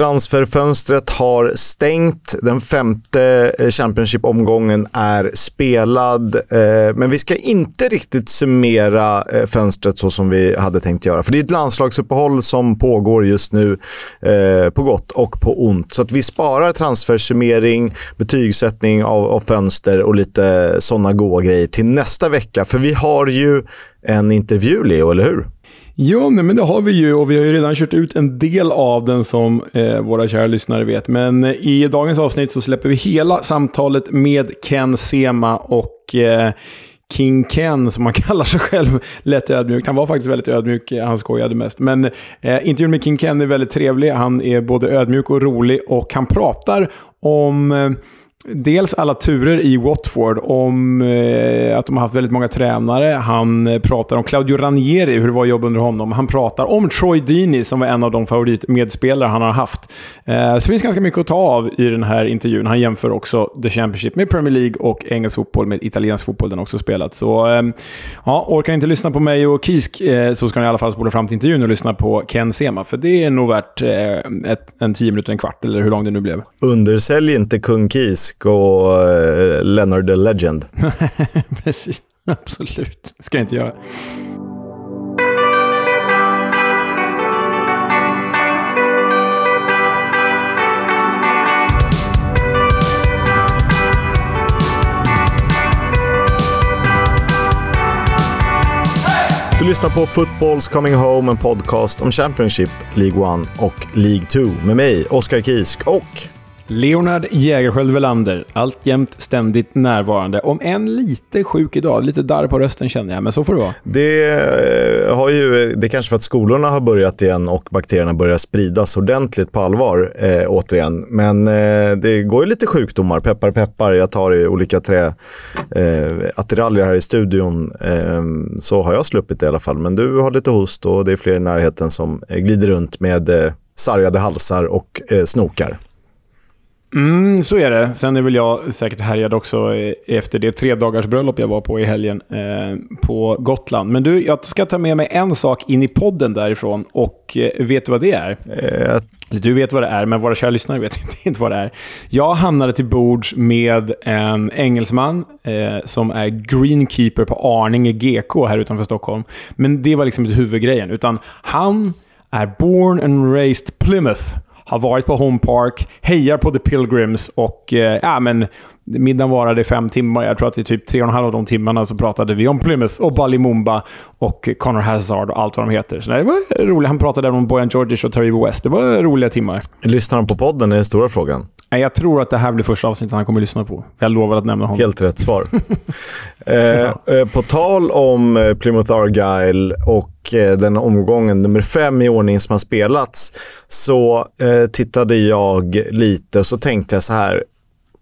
Transferfönstret har stängt. Den femte eh, Championship-omgången är spelad. Eh, men vi ska inte riktigt summera eh, fönstret så som vi hade tänkt göra. För det är ett landslagsuppehåll som pågår just nu på gott och på ont. Så att vi sparar transfersummering, betygssättning av, av fönster och lite sådana goa grejer till nästa vecka. För vi har ju en intervju, Leo, eller hur? Ja, nej, men det har vi ju och vi har ju redan kört ut en del av den som eh, våra kära lyssnare vet. Men eh, i dagens avsnitt så släpper vi hela samtalet med Ken Sema och eh, King Ken, som han kallar sig själv, lätt ödmjuk. Han var faktiskt väldigt ödmjuk, han skojade mest. Men eh, intervjun med King Ken är väldigt trevlig. Han är både ödmjuk och rolig och han pratar om eh, Dels alla turer i Watford, om eh, att de har haft väldigt många tränare. Han eh, pratar om Claudio Ranieri, hur det var att jobba under honom. Han pratar om Troy Deeney, som var en av de favoritmedspelare han har haft. Eh, så det finns ganska mycket att ta av i den här intervjun. Han jämför också The Championship med Premier League och engelsk fotboll med italiensk fotboll, den också spelat. Så eh, ja, orkar inte lyssna på mig och Kisk eh, så ska ni i alla fall spola fram till intervjun och lyssna på Ken Sema, för det är nog värt eh, ett, en tio minuter, en kvart, eller hur lång det nu blev. Undersälj inte kung Kisk och uh, Leonard the Legend. Precis, absolut. Det ska jag inte göra. Du lyssnar på Footballs Coming Home, en podcast om Championship, League 1 och League 2 med mig, Oskar Kisk och Leonard Jägerskiöld Welander, alltjämt ständigt närvarande. Om än lite sjuk idag, lite darr på rösten känner jag, men så får det vara. Det, eh, har ju, det är kanske för att skolorna har börjat igen och bakterierna börjar spridas ordentligt på allvar eh, återigen. Men eh, det går ju lite sjukdomar, peppar peppar. Jag tar i olika trä eh, attiraljer här i studion. Eh, så har jag sluppit det i alla fall. Men du har lite host och det är fler i närheten som eh, glider runt med eh, sargade halsar och eh, snokar. Mm, så är det. Sen är väl jag säkert härjad också efter det tre dagars bröllop jag var på i helgen eh, på Gotland. Men du, jag ska ta med mig en sak in i podden därifrån och eh, vet du vad det är? Eh. Du vet vad det är, men våra kära lyssnare vet inte vad det är. Jag hamnade till bords med en engelsman eh, som är greenkeeper på Arninge GK här utanför Stockholm. Men det var liksom inte huvudgrejen, utan han är born and raised Plymouth har varit på Home Park, hejar på The Pilgrims och eh, ja, men middagen varade fem timmar. Jag tror att i typ tre och en halv av de timmarna så pratade vi om Plymouth och Balimumba och Connor Hazard och allt vad de heter. Så det var roligt. Han pratade även om Bojan Georgic och Terry West. Det var roliga timmar. Lyssnar han på podden? är den stora frågan. Jag tror att det här blir första avsnittet han kommer att lyssna på. Jag lovar att nämna honom. Helt rätt svar. eh, eh, på tal om eh, Plymouth Argyle och eh, den omgången, nummer fem i ordning som har spelats, så eh, tittade jag lite och så tänkte jag så här.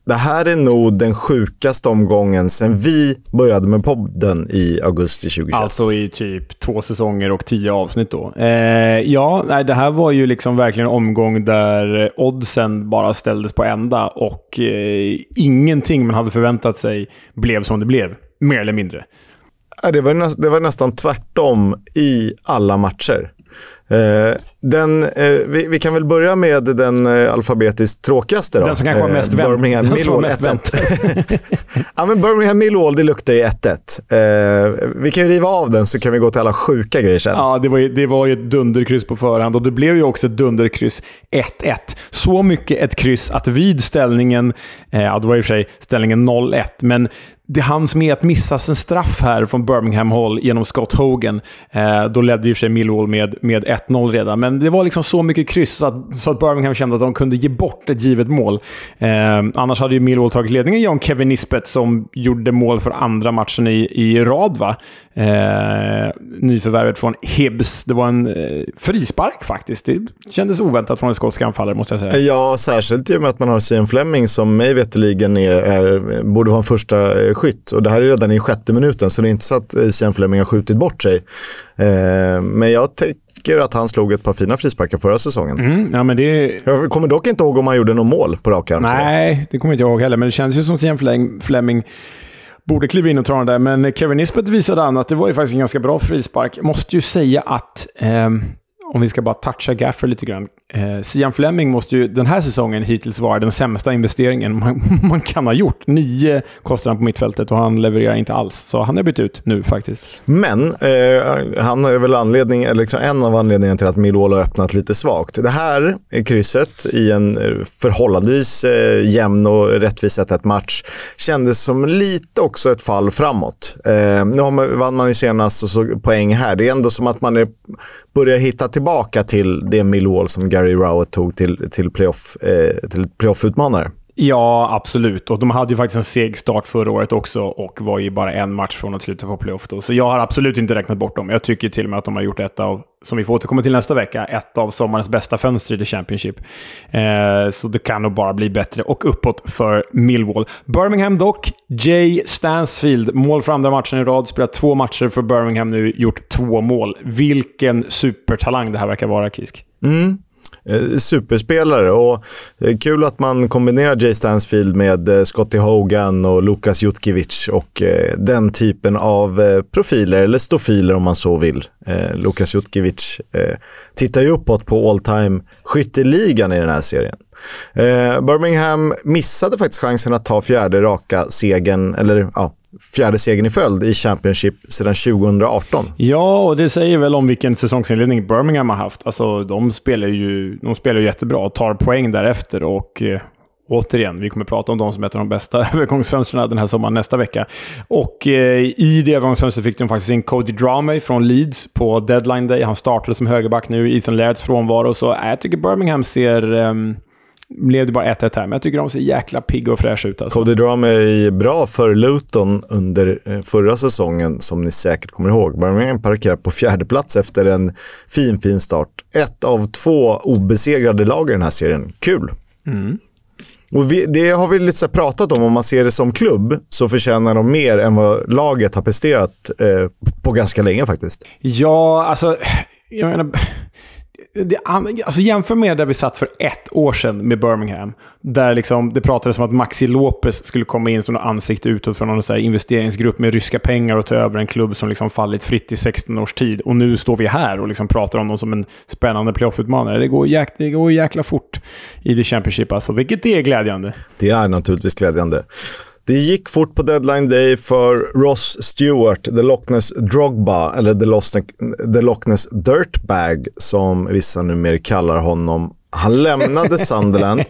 Det här är nog den sjukaste omgången sen vi började med podden i augusti 2021. Alltså i typ två säsonger och tio avsnitt då. Eh, ja, nej, det här var ju liksom verkligen en omgång där oddsen bara ställdes på ända och eh, ingenting man hade förväntat sig blev som det blev. Mer eller mindre. Det var, det var nästan tvärtom i alla matcher. Eh, den, eh, vi, vi, kan väl börja med den eh, alfabetiskt tråkigaste. Då. Den som kanske var mest vänt. Birmingham Millwall 1-1. ja, men Birmingham Millwall, det luktar ju 1-1. vi kan ju riva av den så kan vi gå till alla sjuka grejer sen. Ja, det var ju, det var ju ett dunderkryss på förhand och det blev ju också ett dunderkryss 1-1. Så mycket ett kryss att vid ställningen, ja det var i och för sig ställningen 0-1, men det hanns med att missas en straff här från Birmingham Hall genom Scott Hogan. Eh, då ledde ju för sig Millwall med, med 1-0 redan, men det var liksom så mycket kryss så att, så att Birmingham kände att de kunde ge bort ett givet mål. Eh, annars hade ju Millwall tagit ledningen genom Kevin Nisbet som gjorde mål för andra matchen i, i rad. Va? Eh, nyförvärvet från Hibs. Det var en eh, frispark faktiskt. Det kändes oväntat från en skotsk anfallare, måste jag säga. Ja, särskilt i och med att man har Sian Fleming som mig veterligen är, är, borde vara en första eh, skytt. Och det här är redan i sjätte minuten, så det är inte så att Sian Fleming har skjutit bort sig. Eh, men jag tycker att han slog ett par fina frisparkar förra säsongen. Mm, ja, men det... Jag kommer dock inte ihåg om han gjorde något mål på rak arm. Nej, det kommer inte jag ihåg heller. Men det känns ju som Sian Fleming borde kliva in och ta den där. Men Kevin Nisbet visade annat. Det var ju faktiskt en ganska bra frispark. Måste ju säga att... Eh, om vi ska bara toucha Gaffer lite grann. Eh, Sian Fleming måste ju den här säsongen hittills vara den sämsta investeringen man, man kan ha gjort. Nio kostar han på mittfältet och han levererar inte alls. Så han är bytt ut nu faktiskt. Men eh, han är väl anledning, eller liksom en av anledningarna till att Millwall har öppnat lite svagt. Det här krysset i en eh, förhållandevis eh, jämn och rättvis 1 match kändes som lite också ett fall framåt. Eh, nu vann man ju senast och så poäng här. Det är ändå som att man är, börjar hitta till tillbaka till det Millwall som Gary Rowett tog till, till eh, playoff-utmanare. Eh, playoff Ja, absolut. Och de hade ju faktiskt en seg start förra året också och var ju bara en match från att sluta på playoff då. Så jag har absolut inte räknat bort dem. Jag tycker till och med att de har gjort ett av, som vi får återkomma till nästa vecka, ett av sommarens bästa fönster i The Championship. Eh, så det kan nog bara bli bättre och uppåt för Millwall. Birmingham dock. Jay Stansfield, mål för andra matchen i rad. Spelat två matcher för Birmingham nu, gjort två mål. Vilken supertalang det här verkar vara, Kisk. Mm. Eh, superspelare och eh, kul att man kombinerar Jay Stansfield med Scottie Scotty Hogan och Lukas Jutkiewicz och den typen av profiler, eller stofiler om man så vill. Lukas Jutkiewicz tittar ju uppåt på all time skytteligan i den här serien. Eh, Birmingham missade faktiskt chansen att ta fjärde raka segern, eller ja, fjärde segern i följd i Championship sedan 2018. Ja, och det säger väl om vilken säsongsinledning Birmingham har haft. Alltså, de spelar ju, de spelar jättebra och tar poäng därefter. Och eh, återigen, vi kommer prata om de som är ett av de bästa övergångsfönstren den här sommaren nästa vecka. Och eh, i det övergångsfönstret fick de faktiskt in Cody Dramey från Leeds på deadline day. Han startade som högerback nu i Ethan Lairds frånvaro. Så jag tycker Birmingham ser... Eh, blev det bara 1-1 här, men jag tycker de ser jäkla pigga och fräscha ut. Alltså. Cody Drum är bra för Luton under eh, förra säsongen, som ni säkert kommer ihåg. Birmingham parkerar på fjärde plats efter en fin, fin start. Ett av två obesegrade lag i den här serien. Kul! Mm. Och vi, det har vi lite pratat om, om man ser det som klubb så förtjänar de mer än vad laget har presterat eh, på ganska länge faktiskt. Ja, alltså... Jag menar, det, alltså jämför med där vi satt för ett år sedan med Birmingham. Där liksom det pratades om att Maxi Lopez skulle komma in som något ansikte utåt från någon så investeringsgrupp med ryska pengar och ta över en klubb som liksom fallit fritt i 16 års tid. Och nu står vi här och liksom pratar om dem som en spännande playoff-utmanare. Det går, jäk, det går jäkla fort i The Championship, alltså, vilket är glädjande. Det är naturligtvis glädjande. Det gick fort på deadline day för Ross Stewart, The Loch Ness Drogba, eller The, Loch, The Loch Ness Dirtbag som vissa numera kallar honom. Han lämnade Sunderland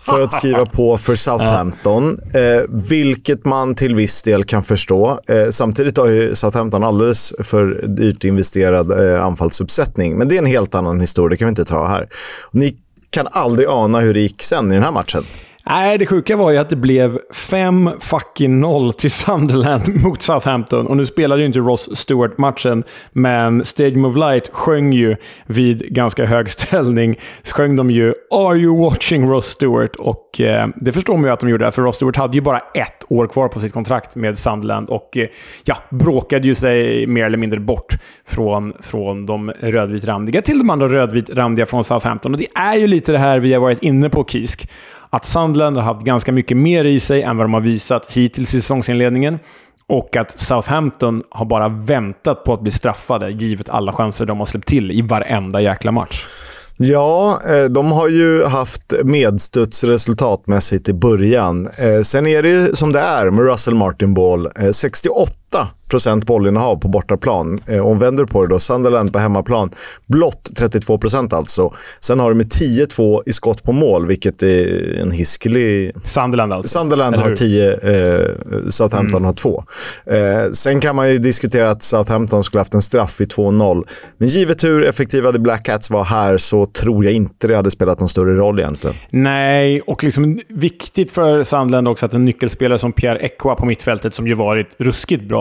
för att skriva på för Southampton, eh, vilket man till viss del kan förstå. Eh, samtidigt har ju Southampton alldeles för dyrt investerad eh, anfallsuppsättning, men det är en helt annan historia, det kan vi inte ta här. Ni kan aldrig ana hur det gick sen i den här matchen. Nej, det sjuka var ju att det blev 5 fucking 0 till Sunderland mot Southampton. Och nu spelade ju inte Ross Stewart matchen, men Stadium of Light sjöng ju vid ganska hög ställning. Sjöng de ju “Are you watching Ross Stewart?” och eh, det förstår man ju att de gjorde, för Ross Stewart hade ju bara ett år kvar på sitt kontrakt med Sunderland och eh, ja, bråkade ju sig mer eller mindre bort från, från de rödvitrandiga till de andra rödvitrandiga från Southampton. Och det är ju lite det här vi har varit inne på, Kisk att Sunderland har haft ganska mycket mer i sig än vad de har visat hittills i säsongsinledningen. Och att Southampton har bara väntat på att bli straffade, givet alla chanser de har släppt till i varenda jäkla match. Ja, eh, de har ju haft medstuds resultatmässigt i början. Eh, sen är det ju som det är med Russell Martin Ball. Eh, 68 eh, procent bollinnehav på bortaplan. Eh, om vänder på det då, Sunderland på hemmaplan, blott 32 procent alltså. Sen har de med 10-2 i skott på mål, vilket är en hiskelig... Sunderland alltså? Sunderland har 10, eh, Southampton mm. har 2. Eh, sen kan man ju diskutera att Southampton skulle haft en straff i 2-0. Men givet hur effektiva The Black Cats var här så tror jag inte det hade spelat någon större roll egentligen. Nej, och liksom viktigt för Sunderland också att en nyckelspelare som Pierre Ekwa på mittfältet, som ju varit ruskigt bra,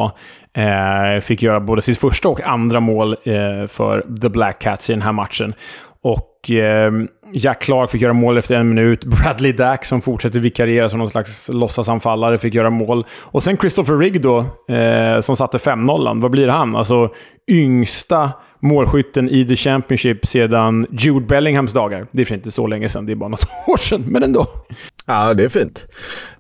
Eh, fick göra både sitt första och andra mål eh, för The Black Cats i den här matchen. Och eh, Jack Clark fick göra mål efter en minut. Bradley Dack, som fortsätter vikariera som någon slags låtsasanfallare, fick göra mål. Och sen Christopher Rigg då, eh, som satte 5-0. Vad blir han? Alltså yngsta målskytten i The Championship sedan Jude Bellinghams dagar. Det är för inte så länge sedan, det är bara något år sedan, men ändå. Ja, det är fint.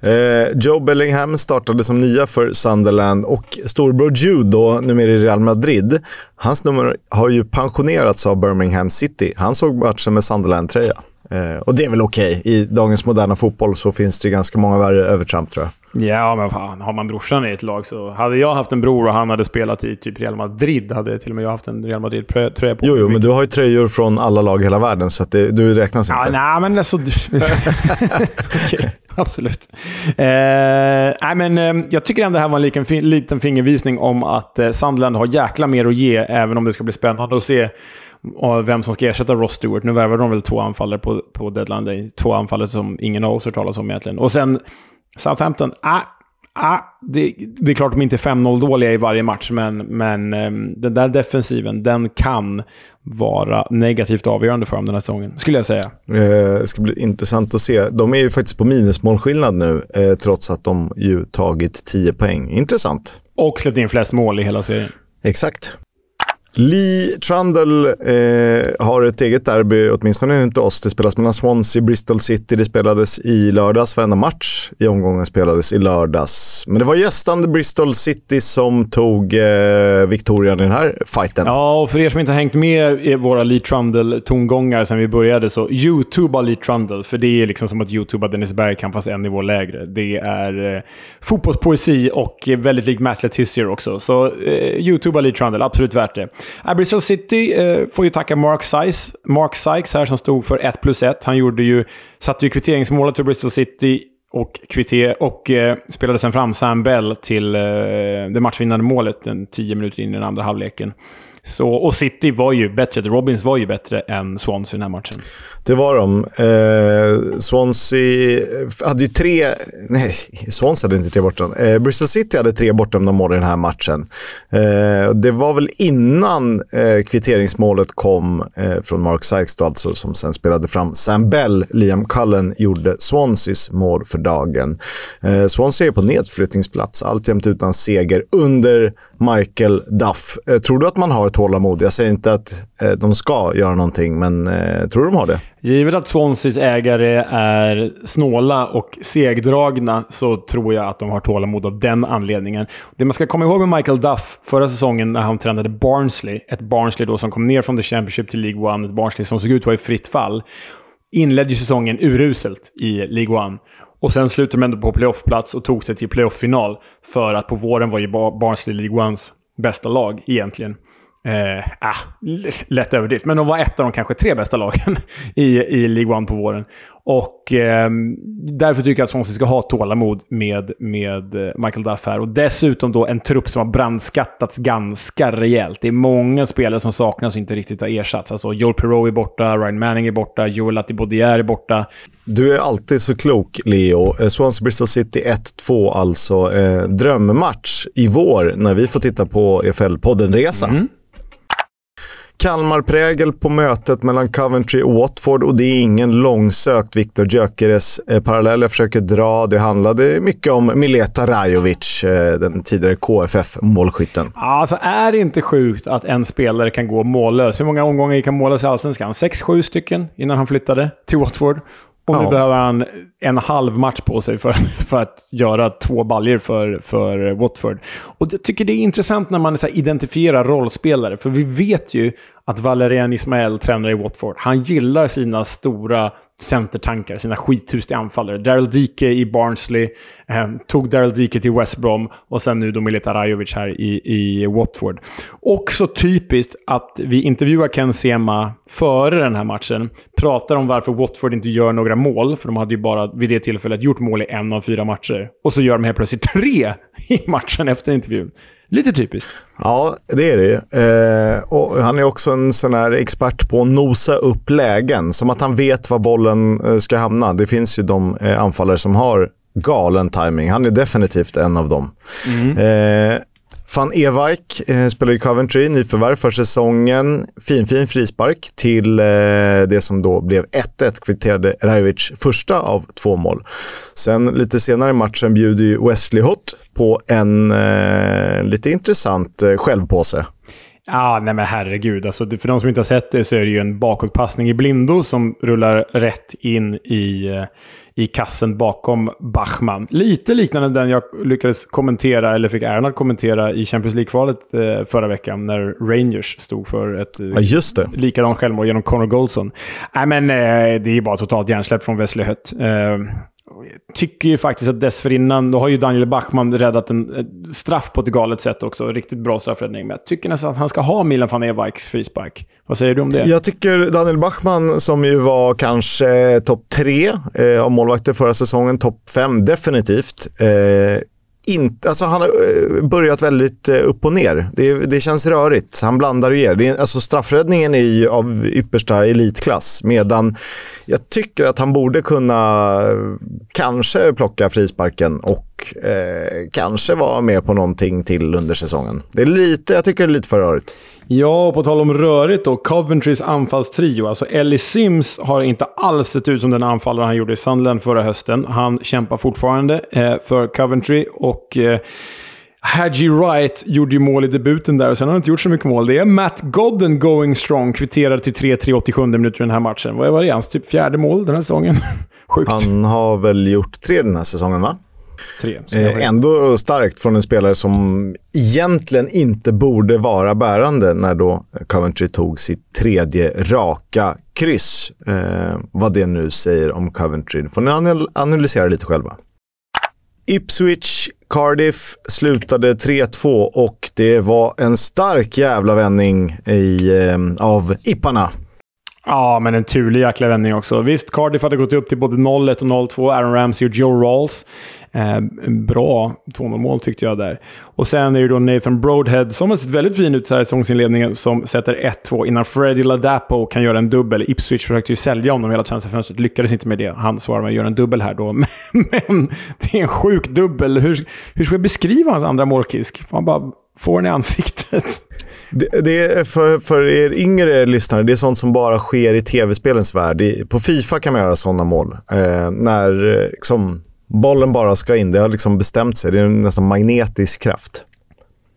Eh, Joe Bellingham startade som nia för Sunderland och storbror Jude, då, numera i Real Madrid, hans nummer har ju pensionerats av Birmingham City. Han såg matchen med Sunderland-tröja. Eh, och det är väl okej. Okay. I dagens moderna fotboll så finns det ganska många värre övertramp tror jag. Ja, men fan, har man brorsan i ett lag så... Hade jag haft en bror och han hade spelat i typ Real Madrid, hade till och med jag haft en Real Madrid-tröja på Jo, jo, men du har ju tröjor från alla lag i hela världen, så det, du räknas ja, inte. Nej, men alltså... okay, absolut. Eh, nej, men eh, jag tycker ändå det här var en liten, liten fingervisning om att eh, Sandland har jäkla mer att ge, även om det ska bli spännande att se vem som ska ersätta Ross Stewart. Nu värvade de väl två anfallare på, på deadline day. Två anfallare som ingen av oss har talat om egentligen. Och sen Southampton, ah, ah, det, det är klart de inte är 5-0 dåliga i varje match, men, men um, den där defensiven, den kan vara negativt avgörande för dem den här säsongen, skulle jag säga. Eh, det ska bli intressant att se. De är ju faktiskt på minusmålskillnad nu, eh, trots att de ju tagit 10 poäng. Intressant. Och släppt in flest mål i hela serien. Exakt. Lee Trundle eh, har ett eget derby, åtminstone enligt oss. Det spelas mellan Swansea och Bristol City. Det spelades i lördags. Varenda match i omgången spelades i lördags. Men det var gästande Bristol City som tog eh, Victorian i den här fighten. Ja, och för er som inte har hängt med i våra Lee Trundle-tongångar sedan vi började så YouTuba Lee Trundle. För det är liksom som att YouTuba Dennis Bergkamp fast en nivå lägre. Det är eh, fotbollspoesi och väldigt likt Matt Letizier också. Så eh, YouTuba Lee Trundle, absolut värt det. Bristol City eh, får ju tacka Mark Sykes, Mark Sykes här som stod för 1 plus 1. Han gjorde ju, satte ju kvitteringsmålet för Bristol City och, kvitter, och eh, spelade sen fram Sam Bell till eh, det matchvinnande målet en tio minuter in i den andra halvleken. Så, och City var ju bättre. The Robins var ju bättre än Swansea i den här matchen. Det var de. Eh, Swansea hade ju tre... Nej, Swansea hade inte tre bortom. Eh, Bristol City hade tre bortom mål i den här matchen. Eh, det var väl innan eh, kvitteringsmålet kom eh, från Mark Sykes, då, alltså, som sen spelade fram Sam Bell. Liam Cullen gjorde Swanseas mål för dagen. Eh, Swansea är på nedflyttningsplats, alltjämt utan seger under Michael Duff. Eh, tror du att man har tålamod? Jag säger inte att eh, de ska göra någonting, men eh, tror du de har det? Givet att Swanseas ägare är snåla och segdragna så tror jag att de har tålamod av den anledningen. Det man ska komma ihåg med Michael Duff förra säsongen när han tränade Barnsley, ett Barnsley då som kom ner från the Championship till League One, ett Barnsley som såg ut att vara i fritt fall, inledde ju säsongen uruselt i League One. Och sen slutade de ändå på playoffplats och tog sig till playoff-final. För att på våren var ju Barnsley League Ones bästa lag egentligen. Eh, ah, lätt överdrift, men de var ett av de kanske tre bästa lagen i, i League One på våren. Och eh, därför tycker jag att Swansea ska ha tålamod med, med eh, Michael Duff här. Och dessutom då en trupp som har brandskattats ganska rejält. Det är många spelare som saknas och inte riktigt har ersatts. Alltså Joel Perreault är borta, Ryan Manning är borta, Joel Latibaudière är borta. Du är alltid så klok, Leo. Eh, Swansea Bristol City 1-2 alltså. Eh, drömmatch i vår när vi får titta på EFL-podden-resa. Mm. Kalmarprägel på mötet mellan Coventry och Watford och det är ingen långsökt Viktor Gyökeres-parallell. Eh, jag försöker dra. Det handlade mycket om Mileta Rajovic, eh, den tidigare KFF-målskytten. Alltså är det inte sjukt att en spelare kan gå mållös? Hur många omgångar gick han mållös i Allsvenskan? Sex, sju stycken innan han flyttade till Watford. Och nu ja. behöver han en halv match på sig för, för att göra två baljer för, för Watford. Och jag tycker det är intressant när man så identifierar rollspelare, för vi vet ju att Valerian Ismael, tränare i Watford, han gillar sina stora centertankar, sina skithus till anfallare. Daryl Dike i Barnsley, eh, tog Daryl Dike till West Brom och sen nu då Milita Rajovic här i, i Watford. Också typiskt att vi intervjuar Ken Sema före den här matchen, pratar om varför Watford inte gör några mål, för de hade ju bara vid det tillfället gjort mål i en av fyra matcher. Och så gör de helt plötsligt tre i matchen efter intervjun. Lite typiskt. Ja, det är det eh, och Han är också en sån här expert på att nosa upp lägen. Som att han vet var bollen eh, ska hamna. Det finns ju de eh, anfallare som har galen timing. Han är definitivt en av dem. Mm. Eh, Van Ewijk eh, spelar i Coventry, nyförvärv för säsongen. Fin, fin frispark till eh, det som då blev 1-1. Kvitterade Rajovic första av två mål. Sen lite senare i matchen bjuder ju Wesley Hott på en eh, lite intressant eh, självpåse. Ja, nej men herregud. Alltså, för de som inte har sett det så är det ju en bakåtpassning i blindo som rullar rätt in i, eh, i kassen bakom Bachmann. Lite liknande den jag lyckades kommentera, eller fick äran att kommentera i Champions League-kvalet eh, förra veckan när Rangers stod för ett eh, ja, likadant självmål genom Connor Goldson. Nej, men eh, det är bara totalt hjärnsläpp från Wesley Hutt. Tycker ju faktiskt att dessförinnan, då har ju Daniel Bachmann räddat en eh, straff på ett galet sätt också. Riktigt bra straffräddning. Men jag tycker nästan att han ska ha Milan van Ewijks frispark. Vad säger du om det? Jag tycker Daniel Bachmann, som ju var kanske eh, topp tre eh, av målvakter förra säsongen, topp fem definitivt. Eh, inte, alltså han har eh, börjat väldigt eh, upp och ner. Det, det känns rörigt. Han blandar och ger. Det är, alltså straffräddningen är ju av yppersta elitklass. Medan jag tycker att han borde kunna eh, kanske plocka frisparken och eh, kanske vara med på någonting till under säsongen. Det är lite, jag tycker det är lite för rörigt. Ja, och på tal om rörigt då. Coventrys anfallstrio. Alltså Ellie Sims har inte alls sett ut som den anfallare han gjorde i Sunderland förra hösten. Han kämpar fortfarande eh, för Coventry och... Eh, Hadji Wright gjorde ju mål i debuten där och sen har han inte gjort så mycket mål. Det är Matt Godden going strong, kvitterade till 3-3 87 minuter i den här matchen. Vad var det? Hans typ fjärde mål den här säsongen? Sjukt. Han har väl gjort tre den här säsongen, va? Tre. Eh, ändå starkt från en spelare som egentligen inte borde vara bärande när då Coventry tog sitt tredje raka kryss. Eh, vad det nu säger om Coventry. Får ni analysera lite själva. Ipswich Cardiff slutade 3-2 och det var en stark jävla vändning i, eh, av Ipparna. Ja, men en turlig jäkla vändning också. Visst, Cardiff hade gått upp till både 0-1 och 0-2. Aaron Ramsey och Joe Rawls. Eh, bra 2-0-mål tyckte jag där. Och sen är det då Nathan Broadhead, som har sett väldigt fin ut här i säsongsinledningen, som sätter 1-2 innan Freddie Ladapo kan göra en dubbel. Ipswich försökte ju sälja honom hela transferfönstret, lyckades inte med det. Han svarar med att göra en dubbel här då. Men det är en sjuk dubbel. Hur, hur ska jag beskriva hans andra målkisk? Han bara får den i ansiktet. Det, det, är för, för er yngre lyssnare, det är sånt som bara sker i tv-spelens värld. På Fifa kan man göra sådana mål. Eh, när eh, liksom, bollen bara ska in. Det har liksom bestämt sig. Det är en nästan magnetisk kraft.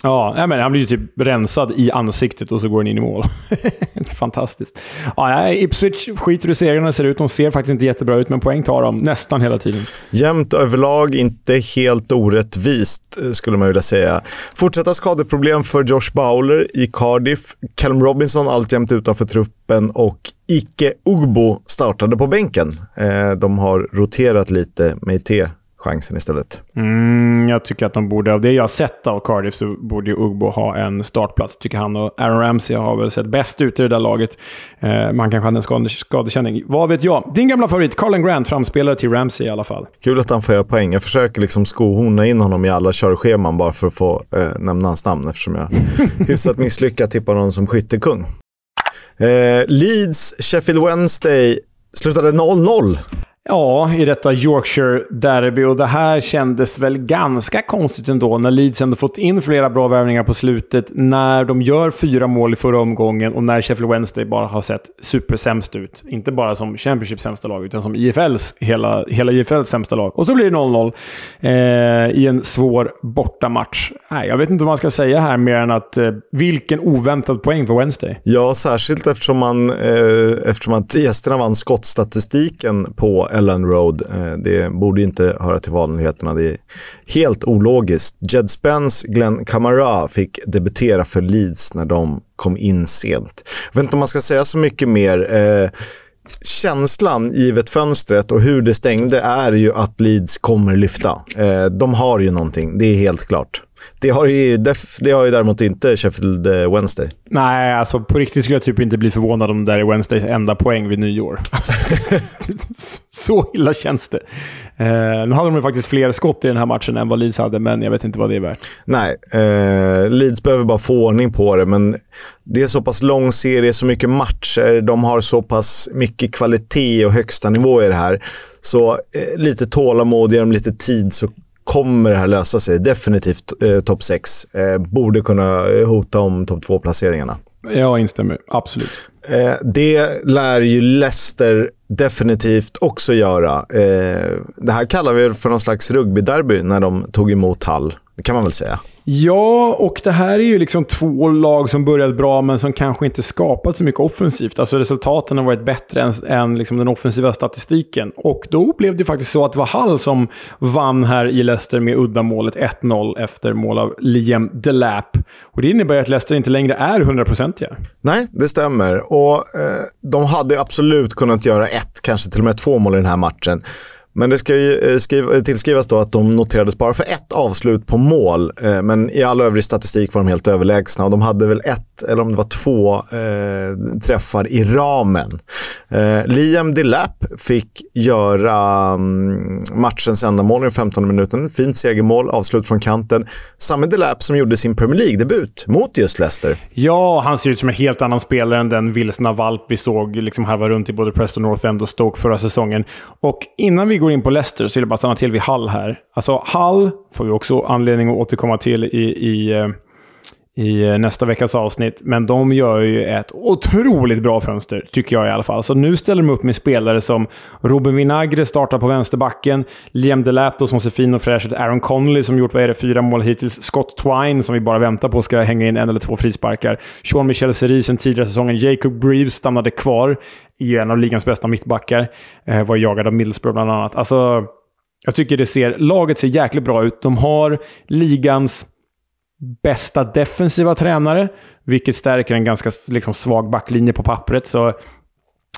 Ja, men han blir ju typ rensad i ansiktet och så går den in i mål. Fantastiskt. Ja, Ipswich skiter i serierna ser ut. De ser faktiskt inte jättebra ut, men poäng tar de nästan hela tiden. Jämnt överlag, inte helt orättvist eh, skulle man vilja säga. Fortsatta skadeproblem för Josh Bowler i Cardiff. Callum Robinson alltjämt utanför truppen och Ike Ugbo startade på bänken. Eh, de har roterat lite med IT chansen istället. Mm, jag tycker att de borde, av det jag har sett av Cardiff så borde ju Ugbo ha en startplats, tycker han. Och Aaron Ramsey har väl sett bäst ut i det där laget. Eh, man kanske hade en skade, skadekänning. Vad vet jag? Din gamla favorit, Carlen Grant, framspelare till Ramsey i alla fall. Kul att han får göra poäng. Jag försöker liksom skohorna in honom i alla körscheman bara för att få eh, nämna hans namn eftersom jag hyfsat misslyckat tippar honom som skyttekung. Eh, Leeds, Sheffield Wednesday slutade 0-0. Ja, i detta Yorkshire-derby. Och det här kändes väl ganska konstigt ändå när Leeds ändå fått in flera bra värvningar på slutet. När de gör fyra mål i förra omgången och när Sheffield Wednesday bara har sett supersämst ut. Inte bara som Championships sämsta lag, utan som IFLs, hela, hela IFLs sämsta lag. Och så blir det 0-0 eh, i en svår bortamatch. Nej, jag vet inte vad man ska säga här mer än att eh, vilken oväntad poäng för Wednesday. Ja, särskilt eftersom, man, eh, eftersom att gästerna vann skottstatistiken på Ellen Road. Eh, det borde inte höra till vanligheterna. Det är helt ologiskt. Jed Spence, Glenn Kamara fick debutera för Leeds när de kom in sent. Jag vet inte om man ska säga så mycket mer. Eh, känslan, givet fönstret och hur det stängde, är ju att Leeds kommer lyfta. Eh, de har ju någonting, det är helt klart. Det har, ju, det har ju däremot inte Sheffield eh, Wednesday. Nej, alltså på riktigt skulle jag typ inte bli förvånad om det där är Wednesdays enda poäng vid nyår. Så illa känns det. Eh, nu hade de faktiskt fler skott i den här matchen än vad Leeds hade, men jag vet inte vad det är värt. Nej, eh, Leeds behöver bara få ordning på det, men det är så pass lång serie, så mycket matcher, de har så pass mycket kvalitet och högsta nivå i det här. Så eh, lite tålamod, ge dem lite tid så kommer det här lösa sig. Definitivt eh, topp 6. Eh, borde kunna hota om topp 2-placeringarna. Jag instämmer. Absolut. Eh, det lär ju Leicester definitivt också göra. Eh, det här kallar vi för någon slags rugbyderby när de tog emot Hall. Det kan man väl säga. Ja, och det här är ju liksom två lag som börjat bra, men som kanske inte skapat så mycket offensivt. Alltså resultaten har varit bättre än, än liksom den offensiva statistiken. Och då blev det faktiskt så att det var Hall som vann här i Leicester med uddamålet 1-0 efter mål av Liam Delap. Och det innebär att Leicester inte längre är 100-procentiga. Nej, det stämmer. Och eh, de hade absolut kunnat göra ett, kanske till och med två mål i den här matchen. Men det ska ju eh, skriva, eh, tillskrivas då att de noterades bara för ett avslut på mål. Eh, men i all övrig statistik var de helt överlägsna och de hade väl ett, eller om det var två, eh, träffar i ramen. Eh, Liam Delap fick göra um, matchens enda mål i den 15 minuten. Fint segermål, avslut från kanten. Samma Delap som gjorde sin Premier League-debut mot just Leicester. Ja, han ser ut som en helt annan spelare än den vilsna valp vi såg liksom harva runt i både Preston North End och Stoke förra säsongen. Och innan vi går in på Leicester så vill jag bara stanna till vid Hull här. Alltså Hull får vi också anledning att återkomma till i, i, eh, i eh, nästa veckas avsnitt. Men de gör ju ett otroligt bra fönster, tycker jag i alla fall. Så nu ställer de upp med spelare som Robin Vinagre startar på vänsterbacken, Liam Delato, som ser fin och fräsch ut, Aaron Connolly som gjort vad är det, fyra mål hittills, Scott Twine som vi bara väntar på ska hänga in en eller två frisparkar, Sean Michel Seri sen tidigare säsongen, Jacob Greaves stannade kvar i en av ligans bästa mittbackar. Eh, var jagad av Middlesbrough bland annat. Alltså, jag tycker det ser, laget ser jäkligt bra ut. De har ligans bästa defensiva tränare, vilket stärker en ganska liksom, svag backlinje på pappret. Så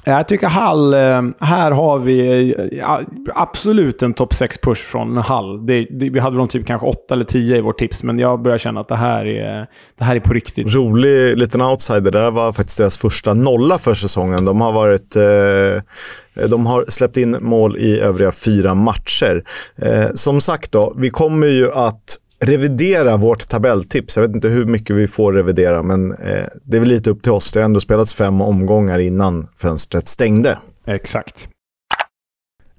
jag tycker Hall, eh, här har vi eh, absolut en topp 6-push från Hall. Det, det, vi hade väl typ kanske 8 eller 10 i vårt tips, men jag börjar känna att det här är, det här är på riktigt. Rolig liten outsider. Det där var faktiskt deras första nolla för säsongen. De har, varit, eh, de har släppt in mål i övriga fyra matcher. Eh, som sagt, då, vi kommer ju att revidera vårt tabelltips. Jag vet inte hur mycket vi får revidera, men eh, det är väl lite upp till oss. Det har ändå spelats fem omgångar innan fönstret stängde. Exakt.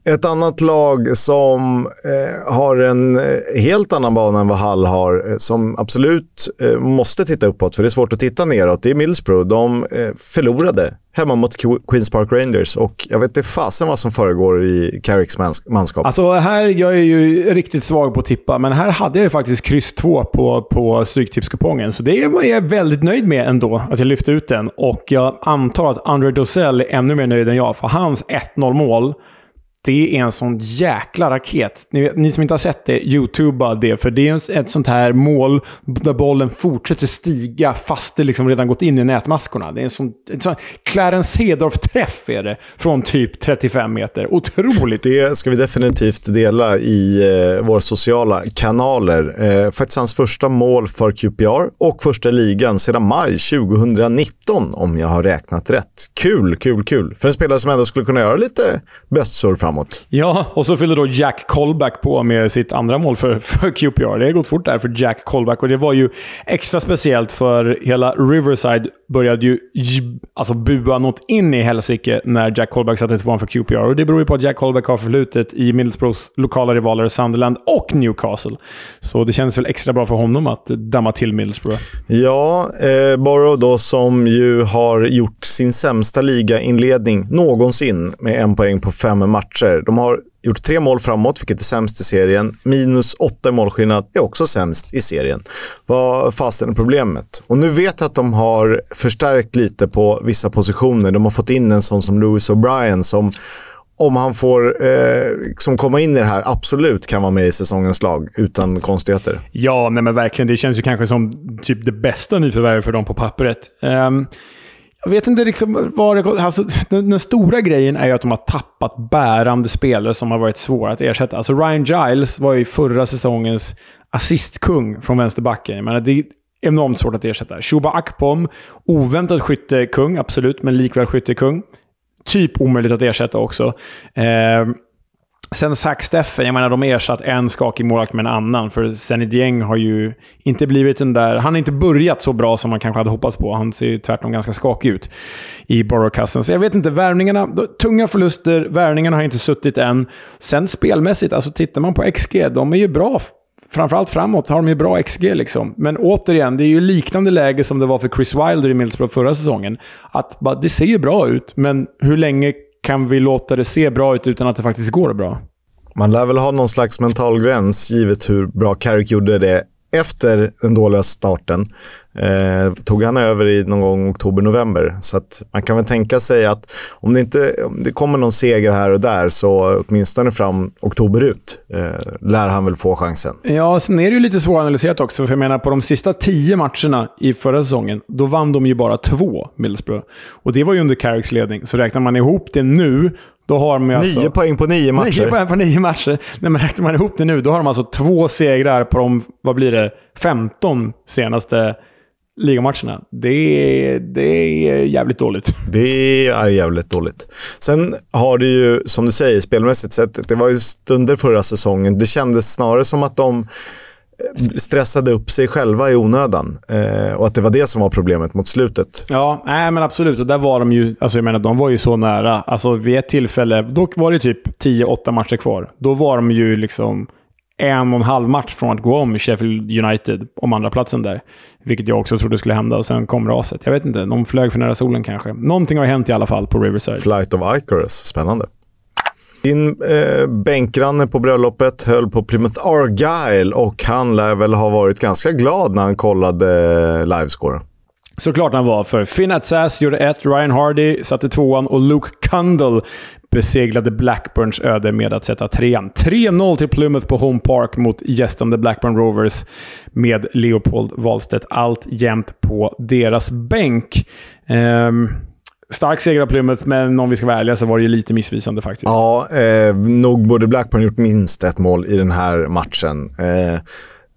Ett annat lag som eh, har en eh, helt annan bana än vad Hall har, eh, som absolut eh, måste titta uppåt, för det är svårt att titta neråt, det är Middlesbrough. De eh, förlorade hemma mot Queens Park Rangers och jag vet inte fasen vad som föregår i Carricks mans manskap. Alltså här, jag är ju riktigt svag på att tippa, men här hade jag faktiskt kryss 2 på, på Stryktipskupongen. Så det är jag väldigt nöjd med ändå, att jag lyfte ut den. Och jag antar att André Dosell är ännu mer nöjd än jag, för hans 1-0 mål det är en sån jäkla raket. Ni, ni som inte har sett det, youtuba det. För det är ett sånt här mål där bollen fortsätter stiga fast det liksom redan gått in i nätmaskorna. Det är en sån, en sån Clarence Hedorf-träff är det. Från typ 35 meter. Otroligt. Det ska vi definitivt dela i eh, våra sociala kanaler. Eh, faktiskt hans första mål för QPR och första ligan sedan maj 2019 om jag har räknat rätt. Kul, kul, kul. För en spelare som ändå skulle kunna göra lite bössor framåt framåt. Ja, och så fyllde då Jack Colback på med sitt andra mål för, för QPR. Det har gått fort där för Jack Colback och det var ju extra speciellt för hela Riverside började ju alltså bua något in i helsike när Jack Colback satte tvåan för QPR. Och det beror ju på att Jack Colback har förflutet i Middlesbroughs lokala rivaler Sunderland och Newcastle. Så det känns väl extra bra för honom att damma till Middlesbrough. Ja, eh, Borough då som ju har gjort sin sämsta ligainledning någonsin med en poäng på fem matcher. De har gjort tre mål framåt, vilket är sämst i serien. Minus åtta i målskillnad är också sämst i serien. Vad fasen är problemet? Och nu vet jag att de har förstärkt lite på vissa positioner. De har fått in en sån som Lewis O'Brien som om han får eh, liksom komma in i det här, absolut kan vara med i säsongens lag utan konstigheter. Ja, nej men verkligen. Det känns ju kanske som typ det bästa nyförvärvet för dem på pappret. Um, jag vet inte liksom vad det alltså, den, den, stora grejen är ju att de har tappat bärande spelare som har varit svåra att ersätta. Alltså Ryan Giles var ju förra säsongens assistkung från vänsterbacken. Jag menar, det är enormt svårt att ersätta. Shuba Akpom, oväntat skyttekung, absolut, men likväl skyttekung. Typ omöjligt att ersätta också. Eh, Sen Zack Steffen, jag menar de ersatt en skakig målvakt med en annan. För Senidieng har ju inte blivit den där... Han har inte börjat så bra som man kanske hade hoppats på. Han ser ju tvärtom ganska skakig ut i Borough-kassen. Så jag vet inte, värvningarna... Tunga förluster, värvningarna har inte suttit än. Sen spelmässigt, alltså tittar man på XG, de är ju bra. Framförallt framåt har de ju bra XG liksom. Men återigen, det är ju liknande läge som det var för Chris Wilder i Middlesbrough förra säsongen. Att det ser ju bra ut, men hur länge kan vi låta det se bra ut utan att det faktiskt går bra? Man lär väl ha någon slags mental gräns, givet hur bra Carrick gjorde det efter den dåliga starten. Eh, tog han över i någon gång oktober-november. Så att man kan väl tänka sig att om det inte om det kommer någon seger här och där så åtminstone fram oktober ut eh, lär han väl få chansen. Ja, sen är det ju lite svåranalyserat också. För jag menar, på de sista tio matcherna i förra säsongen, då vann de ju bara två, Middlesbrough. Och det var ju under Carricks ledning. Så räknar man ihop det nu, då har de alltså... Nio poäng på nio matcher. Nio poäng på nio matcher. Nej, men räknar man ihop det nu, då har de alltså två segrar på de, vad blir det, 15 senaste ligamatcherna. Det är, det är jävligt dåligt. Det är jävligt dåligt. Sen har det ju, som du säger, spelmässigt sett, det var ju stunder förra säsongen. Det kändes snarare som att de stressade upp sig själva i onödan. Eh, och att det var det som var problemet mot slutet. Ja, nej, men absolut. Och där var de ju... Alltså jag menar, de var ju så nära. Alltså vid ett tillfälle, då var det typ 10-8 matcher kvar. Då var de ju liksom en och en halv match från att gå om Sheffield United om andra platsen där. Vilket jag också trodde skulle hända och sen kom raset. Jag vet inte, de flög för nära solen kanske. Någonting har hänt i alla fall på Riverside. Flight of Icarus, spännande. Din eh, bänkgranne på bröllopet höll på Plymouth Argyle och han lär väl ha varit ganska glad när han kollade eh, livescore. Såklart han var, för Finn Atsas gjorde ett, Ryan Hardy satte tvåan och Luke Kundle beseglade Blackburns öde med att sätta trean. 3-0 till Plymouth på Home Park mot gästande Blackburn Rovers med Leopold Wahlstedt allt jämt på deras bänk. Um, Stark seger av Plymouth, men om vi ska vara ärliga så var det ju lite missvisande faktiskt. Ja, eh, nog borde Blackburn gjort minst ett mål i den här matchen. Eh,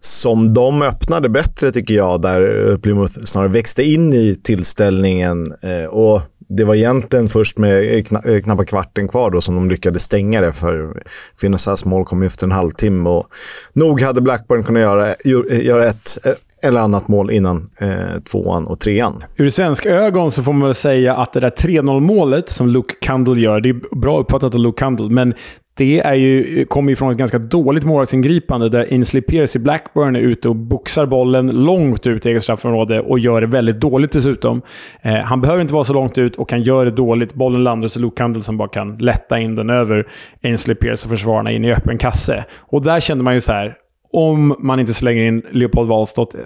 som de öppnade bättre tycker jag, där Plymouth snarare växte in i tillställningen. Eh, och det var egentligen först med eh, kna eh, knappt kvarten kvar då som de lyckades stänga det. För Finnasas mål kom efter en halvtimme och nog hade Blackburn kunnat göra, eh, göra ett eller annat mål innan eh, tvåan och trean. Ur svensk ögon så får man väl säga att det där 3-0 målet som Luke Candle gör, det är bra uppfattat av Luke Candle, men det är ju, kommer ju från ett ganska dåligt målvaktsingripande där Ainsley Pierce i Blackburn är ute och boxar bollen långt ut i eget straffområde och gör det väldigt dåligt dessutom. Eh, han behöver inte vara så långt ut och kan göra det dåligt. Bollen landar så Luke Candle som bara kan lätta in den över Ainsley Pierce och försvararna in i öppen kasse. Och där kände man ju så här, om man inte slänger in Leopold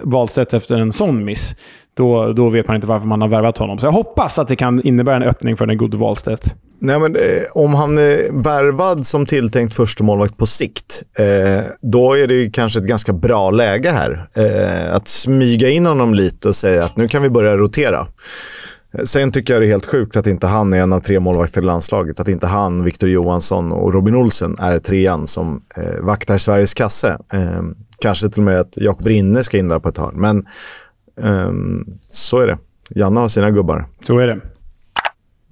Wahlstedt efter en sån miss, då, då vet man inte varför man har värvat honom. Så jag hoppas att det kan innebära en öppning för den gode Wahlstedt. Nej, men, eh, om han är värvad som tilltänkt första målvakt på sikt, eh, då är det kanske ett ganska bra läge här. Eh, att smyga in honom lite och säga att nu kan vi börja rotera. Sen tycker jag det är helt sjukt att inte han är en av tre målvakter i landslaget. Att inte han, Victor Johansson och Robin Olsen är trean som eh, vaktar Sveriges kasse. Eh, kanske till och med att Jakob Rinne ska in där på ett hörn. Men eh, så är det. Janne har sina gubbar. Så är det.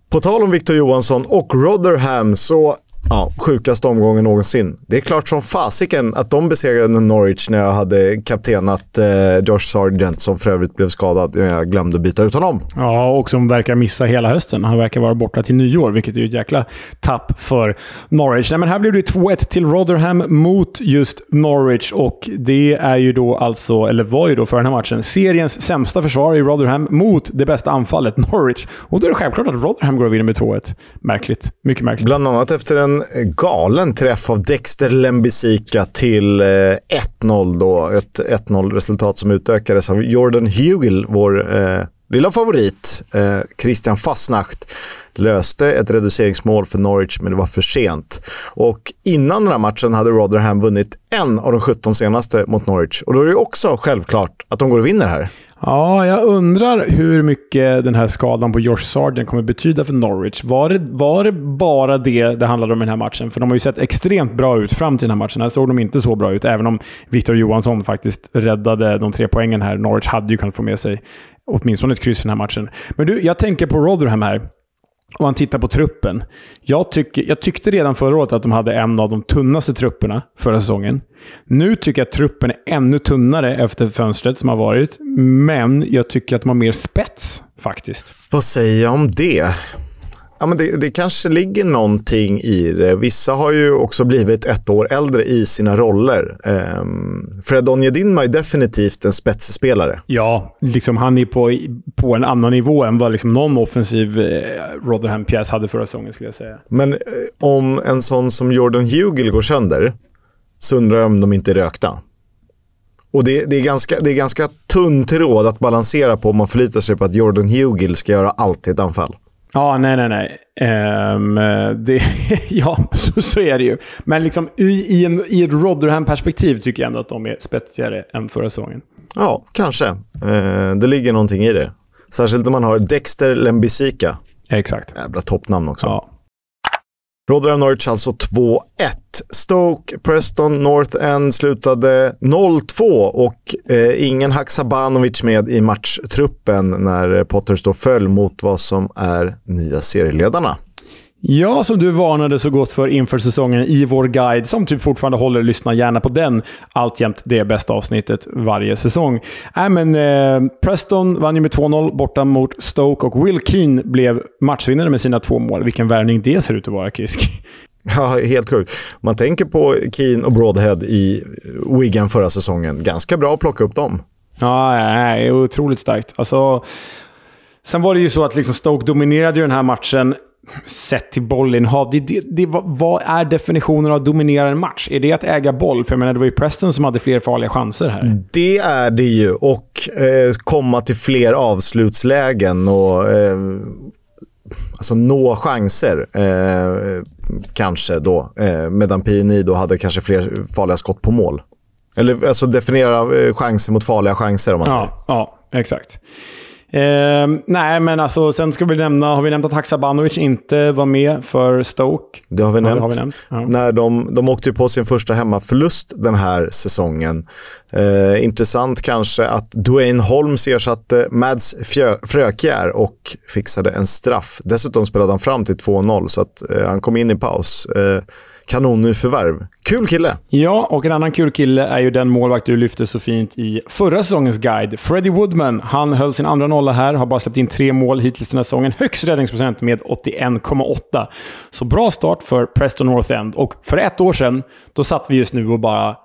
På tal om Victor Johansson och Rotherham så Ja, sjukaste omgången någonsin. Det är klart som fasiken att de besegrade Norwich när jag hade kaptenat eh, Josh Sargent som för övrigt blev skadad när jag glömde byta ut honom. Ja, och som verkar missa hela hösten. Han verkar vara borta till nyår, vilket är ett jäkla tapp för Norwich. Nej, men här blev det 2-1 till Rotherham mot just Norwich och det är ju då alltså, eller var ju då för den här matchen, seriens sämsta försvar i Rotherham mot det bästa anfallet, Norwich. Och då är det självklart att Rotherham går vidare med 2-1. Märkligt. Mycket märkligt. Bland annat efter en galen träff av Dexter Lembisika till eh, 1-0 då. Ett 1-0-resultat som utökades av Jordan Hugel, vår eh, lilla favorit. Eh, Christian Fastnacht löste ett reduceringsmål för Norwich, men det var för sent. Och innan den här matchen hade Rotherham vunnit en av de 17 senaste mot Norwich. Och då är det också självklart att de går och vinner här. Ja, jag undrar hur mycket den här skadan på Josh Sargent kommer betyda för Norwich. Var det, var det bara det det handlade om i den här matchen? För de har ju sett extremt bra ut fram till den här matchen. Här såg de inte så bra ut, även om Victor Johansson faktiskt räddade de tre poängen här. Norwich hade ju kunnat få med sig åtminstone ett kryss i den här matchen. Men du, jag tänker på Rotherham här. Om man tittar på truppen. Jag, tyck, jag tyckte redan förra året att de hade en av de tunnaste trupperna förra säsongen. Nu tycker jag att truppen är ännu tunnare efter fönstret som har varit. Men jag tycker att de har mer spets, faktiskt. Vad säger jag om det? Ja, men det, det, kanske ligger någonting i det. Vissa har ju också blivit ett år äldre i sina roller. Um, Fred Onjedinma är definitivt en spetsspelare. Ja, liksom han är på, på en annan nivå än vad liksom någon offensiv eh, Rotherham-pjäs hade förra säsongen, skulle jag säga. Men eh, om en sån som Jordan Hugel går sönder, så undrar jag om de inte är rökta. Och det, det, är ganska, det är ganska tunn tråd att balansera på om man förlitar sig på att Jordan Hugill ska göra allt i ett anfall. Ja, nej, nej, nej. Um, det, ja, så, så, är det ju. Men liksom, i, i, en, i ett Rotherham-perspektiv tycker jag ändå att de är spetsigare än förra säsongen. Ja, kanske. Uh, det ligger någonting i det. Särskilt när man har Dexter Lembisika. Exakt. Jävla toppnamn också. Ja. Rotherham Norwich alltså 2-1. Stoke, Preston, North End slutade 0-2 och eh, ingen Haksabanovic med i matchtruppen när Potters då föll mot vad som är nya serieledarna. Ja, som du varnade så gott för inför säsongen i vår guide, som typ fortfarande håller. Lyssna gärna på den. Alltjämt det bästa avsnittet varje säsong. Äh, men, eh, Preston vann ju med 2-0 borta mot Stoke och Will Keane blev matchvinnare med sina två mål. Vilken värvning det ser ut att vara, Kisk. Ja, helt sjukt. Man tänker på Keane och Broadhead i Wigan förra säsongen. Ganska bra att plocka upp dem. Ja, nej, otroligt starkt. Alltså, sen var det ju så att liksom Stoke dominerade ju den här matchen sett till bollinnehav. Det, det, det, vad är definitionen av dominera en match? Är det att äga boll? För jag menar, det var ju Preston som hade fler farliga chanser här. Det är det ju. Och eh, komma till fler avslutslägen och eh, alltså nå chanser. Eh, kanske då. Eh, medan PNI då hade kanske fler farliga skott på mål. Eller alltså definiera eh, chanser mot farliga chanser om man säger. Ja, ja exakt. Eh, nej, men alltså, sen ska vi nämna, har vi nämnt att Haksabanovic inte var med för Stoke? Det har vi nämnt. Ja, har vi nämnt. Ja. När de, de åkte på sin första hemmaförlust den här säsongen. Eh, intressant kanske att Dwayne Holmes ersatte Mads Frökjär och fixade en straff. Dessutom spelade han fram till 2-0, så att, eh, han kom in i paus kanonförvärv. Kul kille! Ja, och en annan kul kille är ju den målvakt du lyfte så fint i förra säsongens guide. Freddie Woodman. Han höll sin andra nolla här, har bara släppt in tre mål hittills den här säsongen. Högst räddningsprocent med 81,8. Så bra start för Preston North End. Och för ett år sedan, då satt vi just nu och bara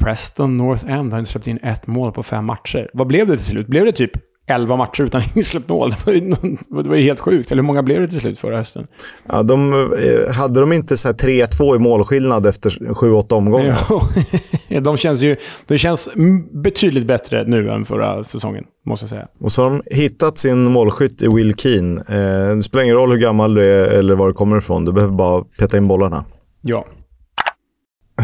Preston North End har inte släppt in ett mål på fem matcher. Vad blev det till slut? Blev det typ 11 matcher utan insläppt mål. Det var, ju, helt sjukt. Eller hur många blev det till slut förra hösten? Ja, de, eh, hade de inte 3-2 i målskillnad efter 7-8 omgångar? Ja, de känns ju de känns betydligt bättre nu än förra säsongen, måste jag säga. Och så har de hittat sin målskytt i Will Keane. Eh, det spelar ingen roll hur gammal du är eller var du kommer ifrån. Du behöver bara peta in bollarna. Ja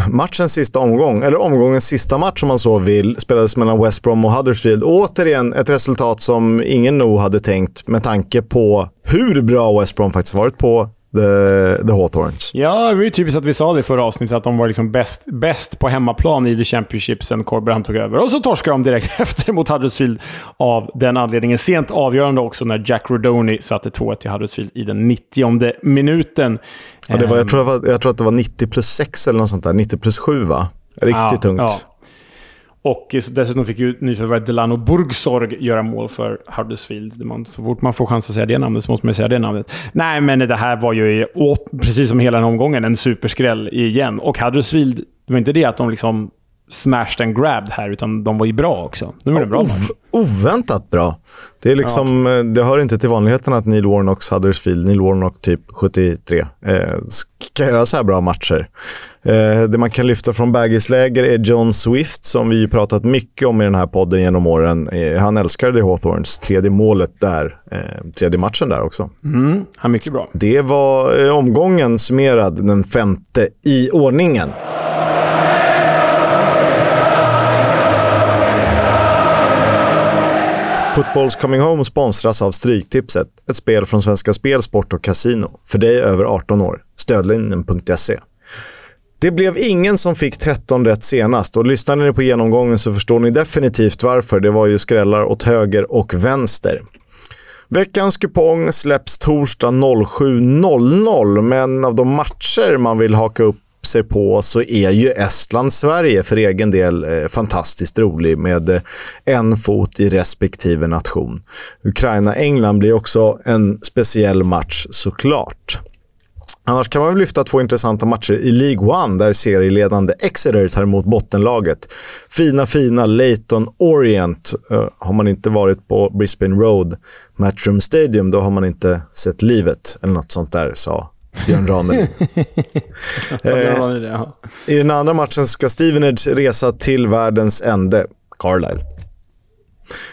matchens sista omgång, eller omgångens sista match om man så vill, spelades mellan West Brom och Huddersfield. Återigen ett resultat som ingen nog hade tänkt med tanke på hur bra West Brom faktiskt varit på The, the Hawthorns. Ja, det var ju typiskt att vi sa det i förra avsnittet, att de var liksom bäst, bäst på hemmaplan i The Championship sen Corberhan tog över. Och så torskade de direkt efter mot Huddersfield av den anledningen. Sent avgörande också när Jack Rodoni satte 2-1 till Huddersfield i den 90 minuten. Ja, det var, jag, tror det var, jag tror att det var 90 plus 6 eller något sånt där. 90 plus 7 va? Riktigt ja, tungt. Ja. Och dessutom fick ju nyförvärvet Delano Burgsorg göra mål för Huddersfield. Man, så fort man får chans att säga det namnet så måste man säga det namnet. Nej, men det här var ju, precis som hela den omgången, en superskräll igen. Och Huddersfield, det var inte det att de liksom smashed and grabbed här, utan de var ju bra också. De var ja, bra oväntat bra. Det, är liksom, ja. Eh, det hör inte till vanligheten att Neil Warnocks Huddersfield, Neil Warnock typ 73, eh, ska göra så här bra matcher. Eh, det man kan lyfta från läger är John Swift, som vi pratat mycket om i den här podden genom åren. Eh, han älskade Hawthorns tredje målet där, eh, tredje matchen där också. Mm, han mycket bra. Det var eh, omgången summerad, den femte i ordningen. Fotbolls Coming Home sponsras av Stryktipset, ett spel från Svenska Spel, Sport och Casino. För dig över 18 år. Stödlinjen.se. Det blev ingen som fick 13 rätt senast och lyssnade ni på genomgången så förstår ni definitivt varför. Det var ju skrällar åt höger och vänster. Veckans kupong släpps torsdag 07.00 men av de matcher man vill haka upp sig på så är ju Estland-Sverige för egen del eh, fantastiskt rolig med eh, en fot i respektive nation. Ukraina-England blir också en speciell match såklart. Annars kan man väl lyfta två intressanta matcher i League One där serieledande Exeter tar emot bottenlaget. Fina, fina Leighton Orient. Uh, har man inte varit på Brisbane Road Matchroom Stadium, då har man inte sett livet. Eller något sånt där, sa Björn Ranelid. eh, I den andra matchen ska Stevenage resa till världens ände. Carlisle.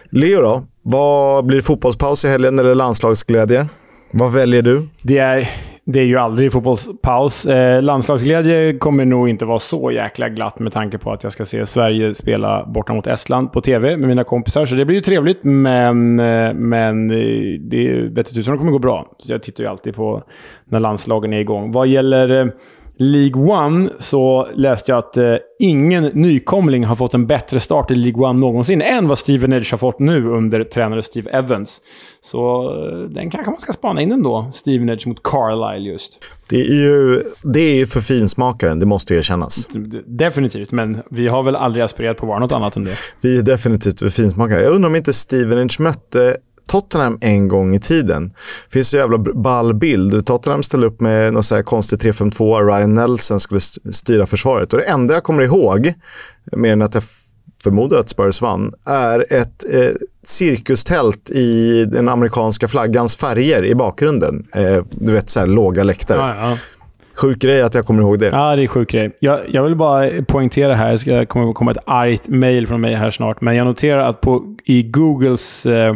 Leo då? Vad blir fotbollspaus i helgen eller landslagsglädje? Vad väljer du? Det är, det är ju aldrig fotbollspaus. Eh, landslagsglädje kommer nog inte vara så jäkla glatt med tanke på att jag ska se Sverige spela borta mot Estland på TV med mina kompisar. Så det blir ju trevligt, men, eh, men eh, det vet tusan om det kommer gå bra. Så jag tittar ju alltid på när landslagen är igång. Vad gäller eh, League One så läste jag att eh, ingen nykomling har fått en bättre start i League One någonsin än vad Steven Edge har fått nu under tränare Steve Evans. Så eh, den kanske man ska spana in ändå, Steven Edge mot Carlisle just. Det är ju det är ju för finsmakaren, det måste erkännas. Definitivt, men vi har väl aldrig aspirerat på att vara något annat än det. Vi är definitivt för finsmakare. Jag undrar om inte Steven Edge mötte Tottenham en gång i tiden. Det finns en jävla ball bild. Tottenham ställde upp med någon så här konstig 3-5-2. Ryan Nelson skulle styra försvaret. Och det enda jag kommer ihåg, mer än att jag förmodar att Spurs vann, är ett eh, cirkustält i den amerikanska flaggans färger i bakgrunden. Eh, du vet, så här låga läktare. Ja, ja. Sjuk grej att jag kommer ihåg det. Ja, det är sjuk grej. Jag, jag vill bara poängtera här, det komma, komma ett argt mail från mig här snart, men jag noterar att på, i Googles eh,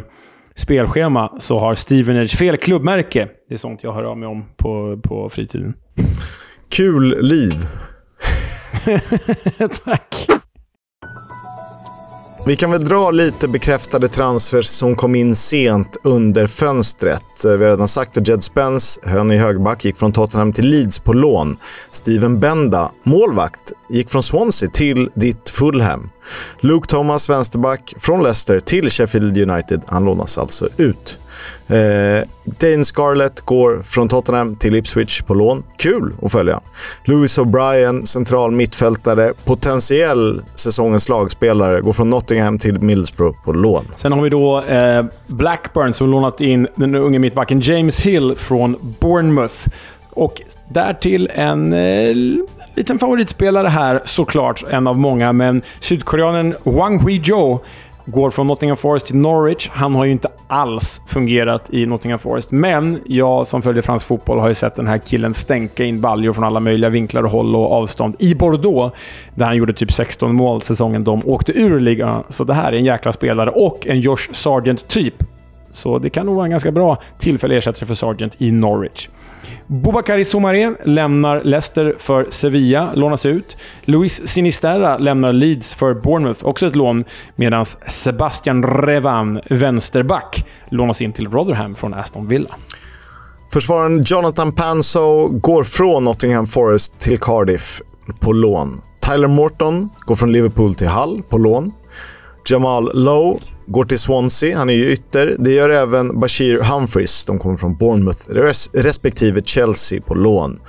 spelschema så har Steven Edge fel klubbmärke. Det är sånt jag hör av mig om på, på fritiden. Kul liv. Tack. Vi kan väl dra lite bekräftade transfers som kom in sent under fönstret. Vi har redan sagt att Jed Spence, hön i högback, gick från Tottenham till Leeds på lån. Steven Benda, målvakt, gick från Swansea till ditt Fulham. Luke Thomas, vänsterback, från Leicester till Sheffield United. Han lånas alltså ut. Eh, Dane Scarlett går från Tottenham till Ipswich på lån. Kul att följa. Lewis O'Brien, central mittfältare, potentiell säsongens lagspelare, går från Nottingham till Middlesbrough på lån. Sen har vi då eh, Blackburn som lånat in den unge mittbacken James Hill från Bournemouth. Och därtill en eh, liten favoritspelare här såklart, en av många, men sydkoreanen Wang Hui-jo Går från Nottingham Forest till Norwich. Han har ju inte alls fungerat i Nottingham Forest, men jag som följer fransk fotboll har ju sett den här killen stänka in baljor från alla möjliga vinklar och håll och avstånd i Bordeaux, där han gjorde typ 16 mål säsongen de åkte ur ligan. Så det här är en jäkla spelare och en Josh Sargent-typ. Så det kan nog vara en ganska bra tillfällig ersättare för Sargent i Norwich. Bobakari Soumaré lämnar Leicester för Sevilla, lånas ut. Luis Sinisterra lämnar Leeds för Bournemouth, också ett lån. Medan Sebastian Revan, vänsterback, lånas in till Rotherham från Aston Villa. Försvararen Jonathan Panso går från Nottingham Forest till Cardiff på lån. Tyler Morton går från Liverpool till Hull på lån. Jamal Lowe går till Swansea, han är ju ytter. Det gör även Bashir Humphries, de kommer från Bournemouth, res respektive Chelsea på lån.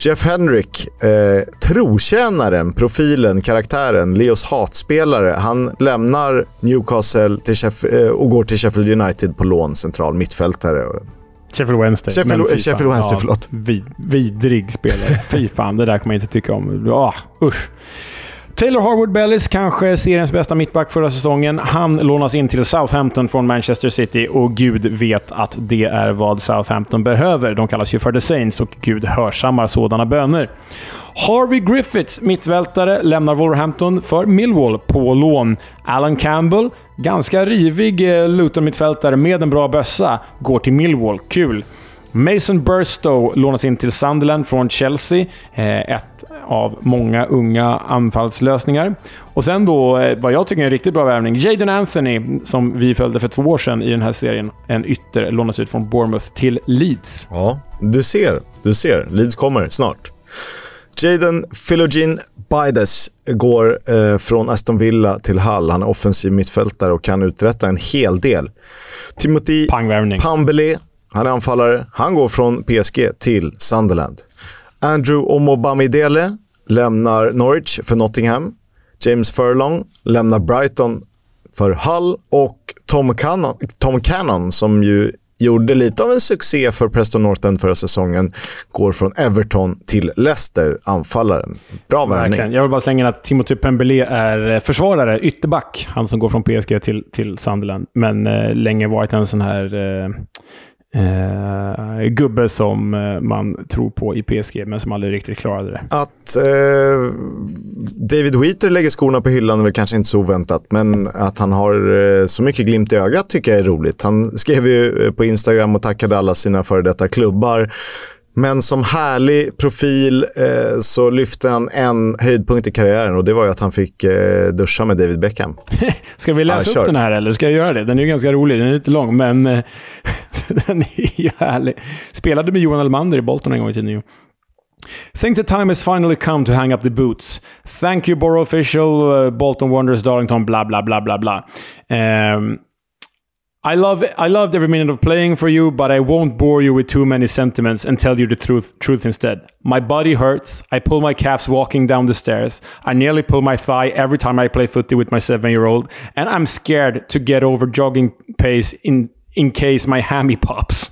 Jeff Henrik, eh, trotjänaren, profilen, karaktären, Leos hatspelare. Han lämnar Newcastle till Sheff eh, och går till Sheffield United på lån, central mittfältare. Sheffield Wednesday. Sheffield, Sheffield Wednesday, ja, förlåt. Vid, vidrig spelare. Fy fan, det där kan man inte tycka om. Ah, usch. Taylor Harwood Bellis, kanske seriens bästa mittback förra säsongen. Han lånas in till Southampton från Manchester City och Gud vet att det är vad Southampton behöver. De kallas ju för The Saints och Gud hörsammar sådana böner. Harvey Griffiths, mittvältare, lämnar Wolverhampton för Millwall på lån. Alan Campbell, ganska rivig eh, Luton-mittfältare med en bra bössa, går till Millwall. Kul! Mason Burstow lånas in till Sunderland från Chelsea. Eh, ett av många unga anfallslösningar. Och sen då, eh, vad jag tycker är en riktigt bra värvning, Jadon Anthony, som vi följde för två år sedan i den här serien. En ytter lånas ut från Bournemouth till Leeds. Ja, du ser. Du ser. Leeds kommer snart. Jaden Philogene Bides går eh, från Aston Villa till Hull. Han är offensiv mittfältare och kan uträtta en hel del. Timothy Pambele han är anfallare. Han går från PSG till Sunderland. Andrew Omobamidele lämnar Norwich för Nottingham. James Furlong lämnar Brighton för Hull. Och Tom Cannon, Tom Cannon som ju gjorde lite av en succé för Preston Norton förra säsongen, går från Everton till Leicester, anfallaren. Bra värvning. Jag vill bara slänga in att Timothy Pembele är eh, försvarare, ytterback. Han som går från PSG till, till Sunderland. Men eh, länge varit en sån här... Eh, eh, gubbe som eh, man tror på i PSG, men som aldrig riktigt klarade det. Att eh, David Wheater lägger skorna på hyllan är väl kanske inte så oväntat, men att han har eh, så mycket glimt i ögat tycker jag är roligt. Han skrev ju eh, på Instagram och tackade alla sina före detta klubbar. Men som härlig profil eh, så lyfte han en höjdpunkt i karriären och det var ju att han fick eh, duscha med David Beckham. Ska vi läsa Ja, upp kör. den här eller ska jag göra det? Den är ju ganska rolig. Den är lite lång, men eh, den är ju härlig. Spelade med Johan Elmander i Bolton en gång i tiden. Think the time has finally come to hang up the boots. Thank you Borough official, uh, Bolton Wanderers, Darlington, bla bla bla bla bla. Um, I love I loved every minute of playing for you, but I won't bore you with too many sentiments and tell you the truth truth instead. My body hurts. I pull my calves walking down the stairs. I nearly pull my thigh every time I play footy with my seven-year-old, and I'm scared to get over jogging pace in in case my hammy pops.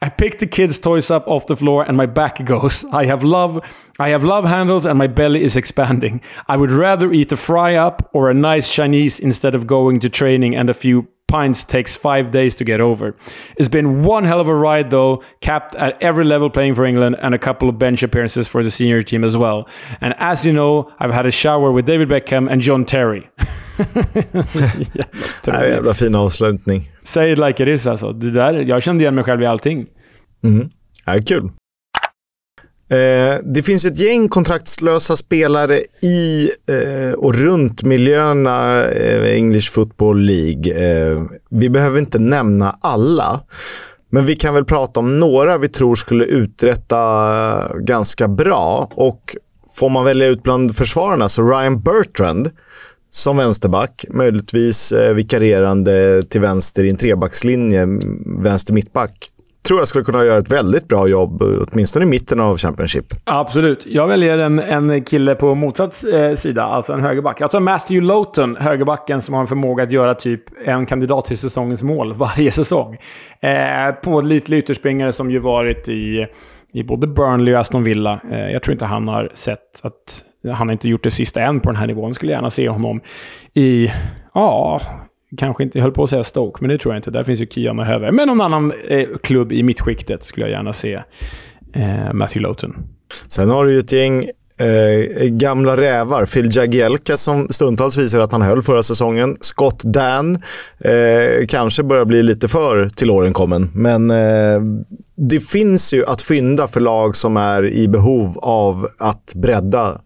I pick the kids' toys up off the floor and my back goes. I have love I have love handles and my belly is expanding. I would rather eat a fry up or a nice Chinese instead of going to training and a few pints takes five days to get over. It's been one hell of a ride though, capped at every level playing for England and a couple of bench appearances for the senior team as well. And as you know, I've had a shower with David Beckham and John Terry. Det här är en jävla fin avslutning. Say it like it is alltså. Det där, jag kände igen mig själv i allting. Mm. Ja, kul. Eh, det finns ett gäng kontraktslösa spelare i eh, och runt miljöerna eh, English Football League. Eh, vi behöver inte nämna alla. Men vi kan väl prata om några vi tror skulle uträtta eh, ganska bra. Och får man välja ut bland försvararna så Ryan Bertrand som vänsterback, möjligtvis eh, vikarierande till vänster i en trebackslinje, vänster mittback. Tror jag skulle kunna göra ett väldigt bra jobb, åtminstone i mitten av Championship. Absolut. Jag väljer en, en kille på motsatt eh, sida, alltså en högerback. Jag tar Matthew Lowton, högerbacken som har en förmåga att göra typ en kandidat till säsongens mål varje säsong. Eh, pålitlig ytterspringare som ju varit i, i både Burnley och Aston Villa. Eh, jag tror inte han har sett att han har inte gjort det sista än på den här nivån. Skulle gärna se honom i, ja, kanske inte, jag höll på att säga Stoke, men det tror jag inte. Där finns ju Kian och Höve. Men någon annan eh, klubb i mittskiktet skulle jag gärna se eh, Matthew Lowton. Sen har du ju ett gäng eh, gamla rävar. Phil Jagielka som stundtals visar att han höll förra säsongen. Scott Dan eh, kanske börjar bli lite för till åren kommen. Men eh, det finns ju att fynda för lag som är i behov av att bredda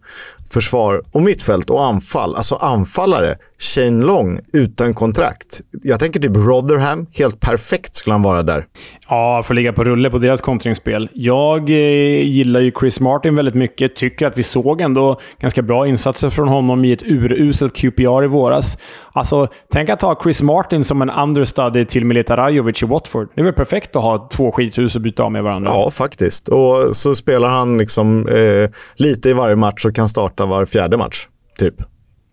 försvar och mittfält och anfall. Alltså anfallare. Shane Long utan kontrakt. Jag tänker typ Rotherham. Helt perfekt skulle han vara där. Ja, får ligga på rulle på deras kontringsspel. Jag eh, gillar ju Chris Martin väldigt mycket. Tycker att vi såg ändå ganska bra insatser från honom i ett uruselt QPR i våras. Alltså, tänk att ha Chris Martin som en understudy till Mileta Rajovic i Watford. Det är väl perfekt att ha två skithus att byta av med varandra. Ja, faktiskt. Och så spelar han liksom eh, lite i varje match och kan starta var fjärde match. Typ.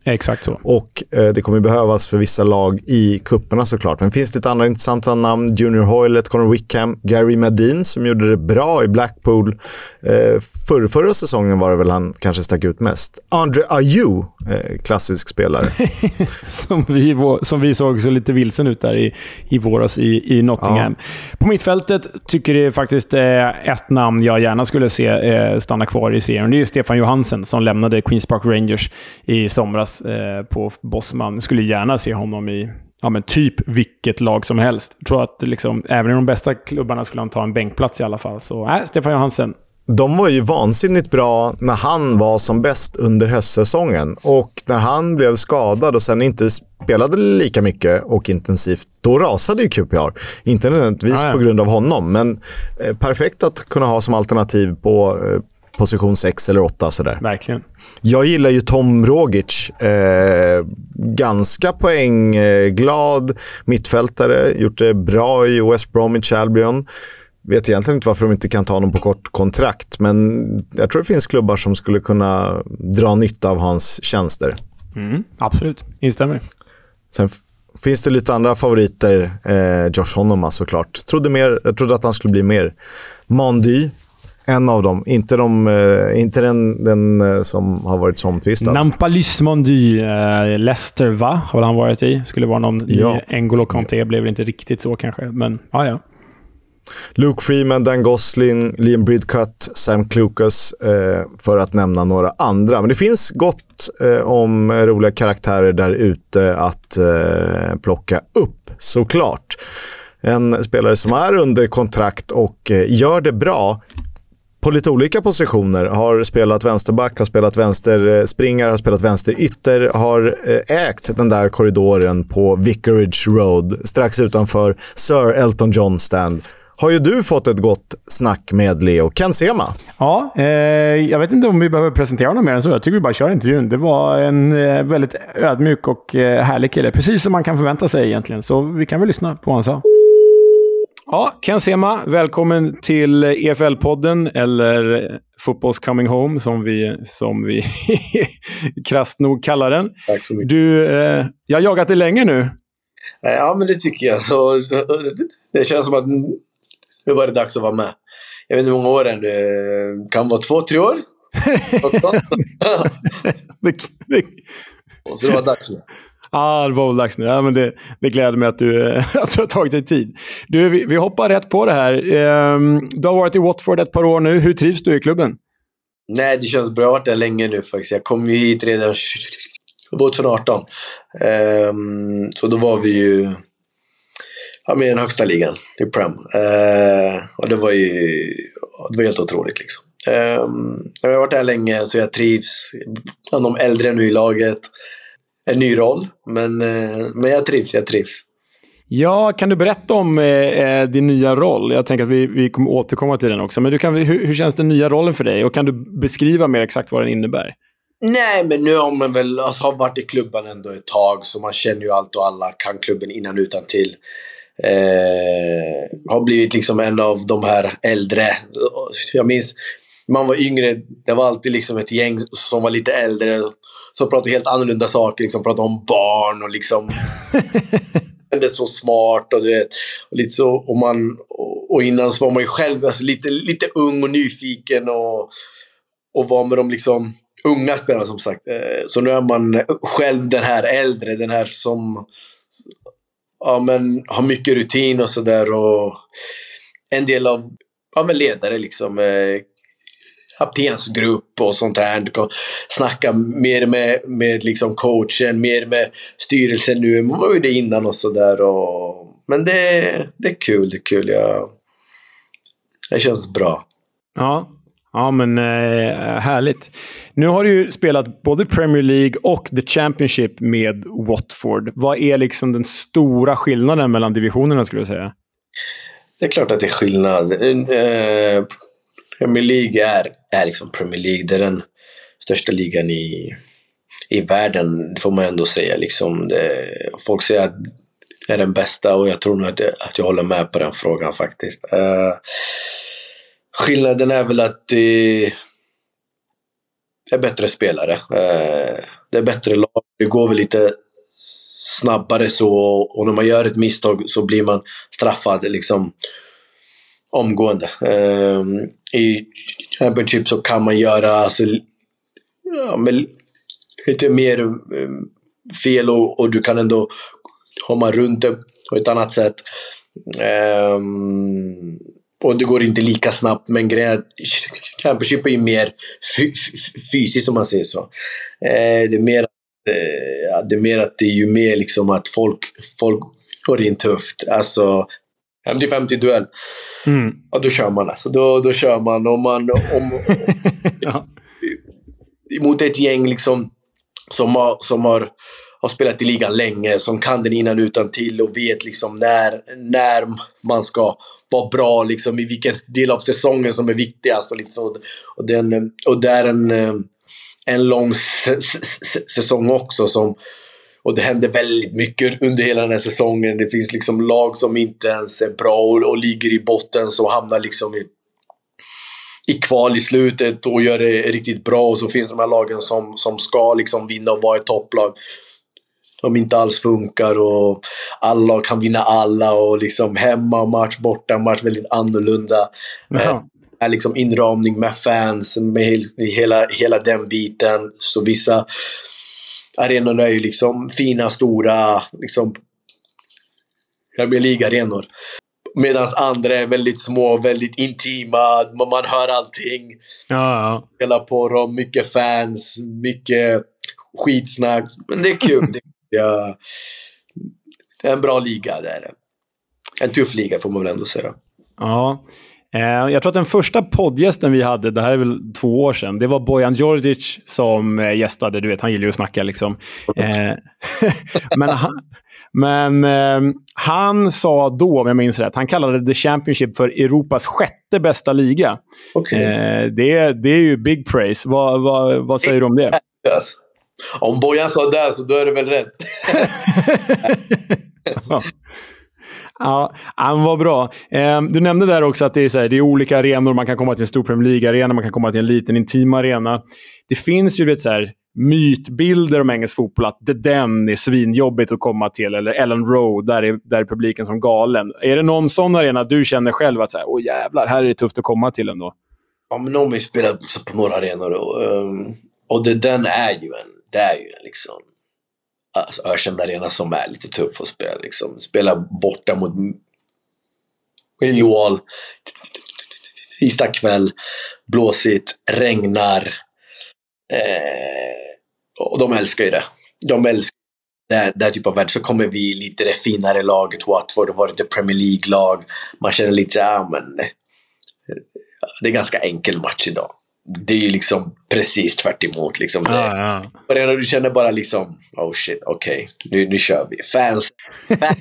Exakt så. Och eh, det kommer behövas för vissa lag i kupperna såklart. Men finns det ett andra intressanta namn? Junior Hoylett, Conor Wickham, Gary Medin som gjorde det bra i Blackpool. Eh, förra, förra säsongen var det väl han kanske stack ut mest. Andre Ayew, eh, klassisk spelare. som, vi, som vi såg så lite vilsen ut där i, i våras i, i Nottingham. På mittfältet tycker det faktiskt är ett namn jag gärna skulle se eh, stanna kvar i serien. Det är Stefan Johansen som lämnade Queens Park Rangers i somras eh, på Bosman. Skulle gärna se honom i ja, men typ vilket lag som helst. Jag tror att liksom, även i de bästa klubbarna skulle han ta en bänkplats i alla fall. Så äh, Stefan Johansen. De var ju vansinnigt bra när han var som bäst under höstsäsongen. Och när han blev skadad och sen inte spelade lika mycket och intensivt, då rasade ju QPR. Inte nödvändigtvis Ah, ja. på grund av honom, men eh, perfekt att kunna ha som alternativ på eh, position 6 eller 8. Sådär. Verkligen. Jag gillar ju Tom Rogic. Eh, ganska poängglad mittfältare. Gjort det bra i West Bromwich Albion. Vet egentligen inte varför de inte kan ta honom på kort kontrakt, men jag tror det finns klubbar som skulle kunna dra nytta av hans tjänster. Mm, absolut. Instämmer. Sen finns det lite andra favoriter. Eh, Josh Honoma såklart. Trodde mer, jag trodde att han skulle bli mer. Mandy, en av dem. Inte, de, eh, inte den, den eh, som har varit så omtvistad. Nampalys Mondy, eh, Leicester va? Har han varit i. Skulle vara någon Ja. i N'Golo Kanté. Blev väl inte riktigt så kanske, men ja, ja. Luke Freeman, Dan Gosling, Liam Bridcutt, Sam Klukas eh, för att nämna några andra. Men det finns gott eh, om roliga karaktärer där ute att eh, plocka upp, såklart. En spelare som är under kontrakt och gör det bra på lite olika positioner. Har spelat vänsterback, har spelat vänsterspringare, eh, har spelat vänsterytter, har eh, ägt den där korridoren på Vicarage Road strax utanför Sir Elton John Stand. Har ju du fått ett gott snack med Leo Ken Sema. Ja, eh, jag vet inte om vi behöver presentera honom mer än så. Jag tycker vi bara kör intervjun. Det var en eh, väldigt ödmjuk och eh, härlig kille. Precis som man kan förvänta sig egentligen. Så vi kan väl lyssna på vad han sa. Ja, Ken Sema, välkommen till EFL-podden, eller Football's Coming Home, som vi, som vi krasst nog kallar den. Tack så mycket. Du, eh, jag har jagat dig länge nu. Ja, men det tycker jag. Så, det känns som att nu var det dags att vara med. Jag vet inte hur många år än. Det kan vara två, tre år? det, det... Så det var dags nu. Ah, det var väl dags nu. Ja, men det, det gläder mig att du, att du har tagit dig tid. Du, vi, vi hoppar rätt på det här. Um, du har varit i Watford ett par år nu. Hur trivs du i klubben? Nej, det känns bra. Jag har varit där länge nu faktiskt. Jag kom ju hit redan 2018. Um, ehm, så då var vi ju ja, med i den högsta ligan i Prem. Uh, och det var ju det var helt otroligt liksom. Um, jag har varit där länge så jag trivs bland de äldre nu i laget en ny roll. Men, eh, men jag trivs, jag trivs. Ja, kan du berätta om eh, eh, din nya roll? Jag tänker att vi, vi kommer återkomma till den också. Men du kan, hur, hur känns den nya rollen för dig? Och kan du beskriva mer exakt vad den innebär? Nej, men nu har man väl alltså, har varit i klubben ändå ett tag, så man känner ju allt och alla, kan klubben innan utan till. Eh, har blivit liksom en av de här äldre. Jag minns man var yngre, det var alltid liksom ett gäng som var lite äldre som pratade helt annorlunda saker. Liksom pratade om barn och liksom... det så smart och, det, och lite så. Och, man, och innan så var man ju själv alltså, lite, lite ung och nyfiken och, och var med de liksom unga spelarna som sagt. Eh, så nu är man själv den här äldre, den här som ja, men, har mycket rutin och sådär. En del av ja, men ledare liksom eh, kaptensgrupp och sånt här. Snacka mer med, med liksom coachen, mer med styrelsen nu. Man var ju det innan och sådär. Men det, det är kul, det är kul. Jag, det känns bra. Ja, Ja, men eh, härligt. Nu har du ju spelat både Premier League och The Championship med Watford. Vad är liksom den stora skillnaden mellan divisionerna, skulle du säga? Det är klart att det är skillnad. Eh, Premier League är, är liksom Premier League. Det är den största ligan i, i världen, det får man ändå säga. Liksom det, folk säger att det är den bästa och jag tror nog att, jag, att jag håller med på den frågan faktiskt. Uh, skillnaden är väl att det är bättre spelare. Uh, det är bättre lag. Det går väl lite snabbare så och när man gör ett misstag så blir man straffad liksom omgående. Uh, i Championship så kan man göra alltså, ja, men lite mer mm, fel och, och, du kan ändå komma runt det på ett annat sätt. Um, och det går inte lika snabbt, men grejen Championship är ju mer fysiskt om man säger så. Uh, det är mer uh, det är mer att det är ju mer liksom att folk, folk går in tufft. Alltså, 50-50 duell. Mm. Ja, då kör man alltså. Då, då kör man. Om man om, ja. Mot ett gäng liksom som har, som har, har spelat i ligan länge, som kan den innan utan till och vet liksom när, när man ska vara bra, liksom, i vilken del av säsongen som är viktigast. Och, liksom, och, den, och det är en, en lång säsong också som och det händer väldigt mycket under hela den här säsongen. Det finns liksom lag som inte ens är bra och, och ligger i botten som hamnar liksom i, i kval i slutet och gör det riktigt bra. Och så finns de här lagen som, som ska liksom vinna och vara ett topplag. De inte alls funkar och alla lag kan vinna alla och liksom hemma match, borta match, väldigt annorlunda. Mm. Är liksom inramning med fans, med hela, hela den biten. Så vissa arenorna är ju liksom fina, stora, liksom Premier League-arenor. Medan andra är väldigt små, väldigt intima. Man hör allting. Ja, ja. Spelar på dem, mycket fans, mycket skitsnack. Men det är kul. det är en bra liga, det är det. En tuff liga får man väl ändå säga. Ja. Eh, jag tror att den första poddgästen vi hade, det här är väl två år sedan, det var Bojan Djordjic som eh, gästade. Du vet, han gillar ju att snacka liksom. Eh, men han, men han sa då, om jag minns rätt, han kallade The Championship för Europas sjätte bästa liga. Okay. det, det är ju big praise. Vad, vad, vad säger du om det? Yes. Om Bojan sa det, så då är det väl rätt. Ja, Ja, han var bra. Ehm, du nämnde där också att det är, så här, det är olika arenor. Man kan komma till en stor Premier League-arena, man kan komma till en liten intim arena. Det finns ju vet, så här, mytbilder om engelsk fotboll, att The Den är svinjobbigt att komma till, eller Ellen Road, där är, där är publiken som galen. Är det någon sån arena du känner själv att så här, åh jävlar, här är det tufft att komma till ändå? Ja, men de har ju spelat på några arenor och, um, och The Den är ju en, det är ju en liksom alltså, ökänd arena som är lite tuff att spela. Liksom. Spela borta mot Millwall. Tisdag kväll, blåsigt, regnar. Eh, och de älskar ju det. De älskar det här, typen av värld. Så kommer vi lite det finare laget. Watford har varit ett Premier League-lag. Man känner lite såhär, ja ah, men... Eh, det är en ganska enkel match idag det är ju liksom precis tvärt emot. Liksom ja, ja. Och du känner bara liksom, oh shit, okej, okay, nu, nu kör vi. Fans, fans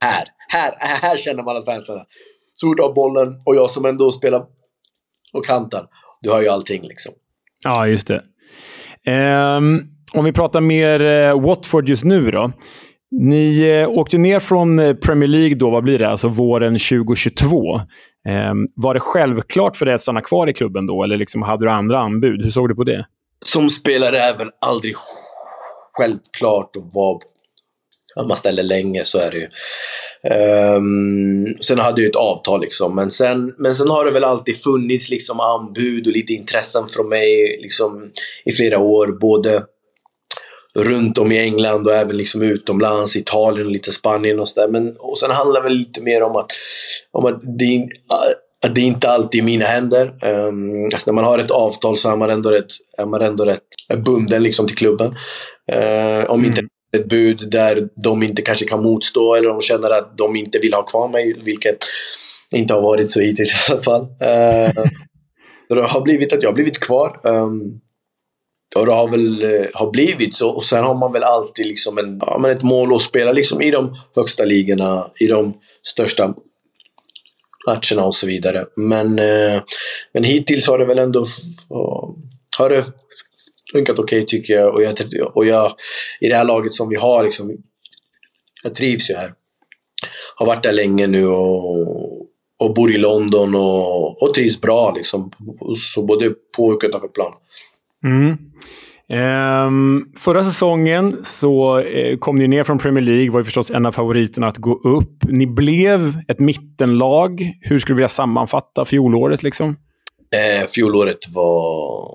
här, här, här känner man att fansen är. Så fort bollen och jag som ändå spelar på kanten, du har ju allting liksom. Ja, just det. Um, om vi pratar mer uh, Watford just nu då. Ni eh, åkte ner från eh, Premier League då, vad blir det, alltså våren 2022. Eh, var det självklart för dig att stanna kvar i klubben då, eller liksom hade du andra anbud? Hur såg du på det? Som spelare är väl aldrig självklart att vara om man ställer länge så är det ju. Um, sen hade jag ett avtal liksom. Men sen, men sen har det väl alltid funnits liksom anbud och lite intressen från mig liksom, i flera år. Både runt om i England och även liksom utomlands, Italien och lite Spanien och sådär. Men och sen handlar det väl lite mer om att, om att det, att det inte alltid är i mina händer. Um, alltså när man har ett avtal så är man ändå rätt, är man ändå rätt bunden liksom till klubben. Uh, om mm. inte ett bud där de inte kanske kan motstå eller de känner att de inte vill ha kvar mig, vilket inte har varit så hittills i alla fall. Uh, så det har blivit att jag har blivit kvar. Um, och det har väl eh, har blivit så. Och sen har man väl alltid liksom en, ja, men ett mål att spela liksom i de högsta ligorna, i de största matcherna och så vidare. Men, eh, men hittills har det väl ändå har det funkat okej okay, tycker jag. Och, jag. och jag, i det här laget som vi har, liksom, jag trivs ju här. Har varit där länge nu och, och bor i London och, och trivs bra liksom. Så både på och utanför plan. Mm. Um, förra säsongen så uh, kom ni ner från Premier League, var ju förstås en av favoriterna att gå upp. Ni blev ett mittenlag. Hur skulle du vilja sammanfatta fjolåret? Liksom? Uh, fjolåret var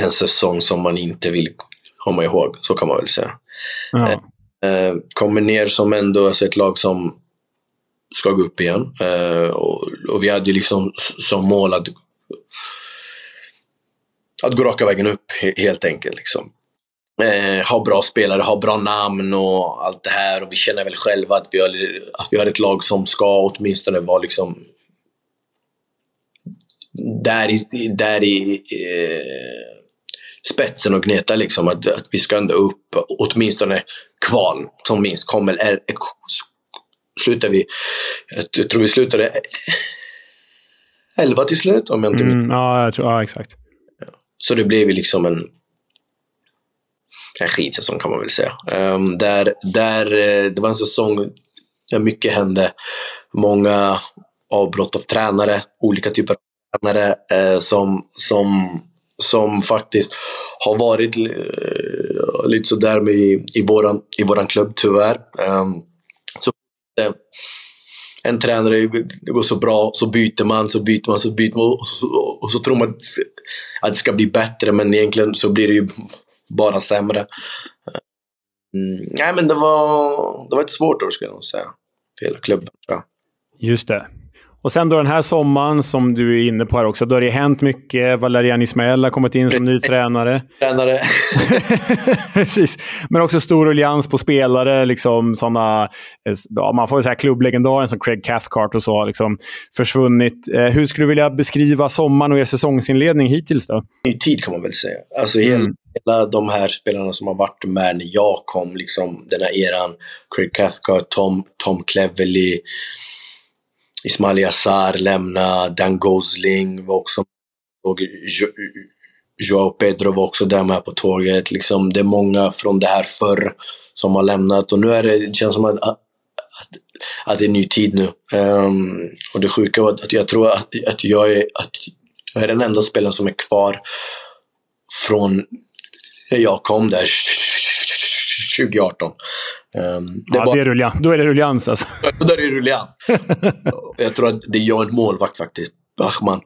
en säsong som man inte vill komma ihåg, så kan man väl säga. Ja. Uh, kommer ner som ändå alltså ett lag som ska gå upp igen. Och, och, vi hade liksom som mål att att gå raka vägen upp helt enkelt. Liksom. Eh, ha bra spelare, ha bra namn och allt det här. Och vi känner väl själva att vi har, att vi har ett lag som ska åtminstone vara liksom där i, där i eh, spetsen och gneta liksom. Att, att vi ska ända upp åtminstone kval som minst. Kommer, är, slutar vi, jag tror vi slutade 11 till slut om jag inte mm, ja, jag tror, ja, exakt. Så det blev ju liksom en, en skitsäsong kan man väl säga. Um, där, där, eh, det var en säsong där mycket hände. Många avbrott av tränare, olika typer av tränare eh, som, som, som faktiskt har varit eh, lite sådär med i, i, våran, i våran klubb tyvärr. Um, så, eh, en tränare, det går så bra, så byter man, så byter man, så byter man och så, och så tror man att, att det ska bli bättre men egentligen så blir det ju bara sämre. Mm, nej men det var, det var ett svårt år skulle jag nog säga. För hela klubben. Ja. Just det. Och sen då den här sommaren som du är inne på här också, då har det hänt mycket. Valerian Ismael har kommit in som ny tränare. Tränare. Precis. Men också stor ruljans på spelare. Liksom såna, ja, man får väl säga klubblegendaren som Craig Cathcart och så har liksom försvunnit. Eh, hur skulle du vilja beskriva sommaren och er säsongsinledning hittills då? Ny tid kan man väl säga. Alltså mm. hela de här spelarna som har varit med när jag kom, liksom den här eran. Craig Cathcart, Tom, Tom Cleverley, Ismail Yassar lämna, Dan Gosling var också och Joao Pedro var också där med på tåget. Liksom, det är många från det här förr som har lämnat och nu är det, det känns som att, att, att det är ny tid nu. Um, och det sjuka var att jag tror att, att, jag är, att jag är den enda spelaren som är kvar från när jag kom där 2018. Um, det ja, bara... det är rullians. Då är det rullians alltså. Då är det rullians. jag tror att det är jag en målvakt faktiskt. Bachman.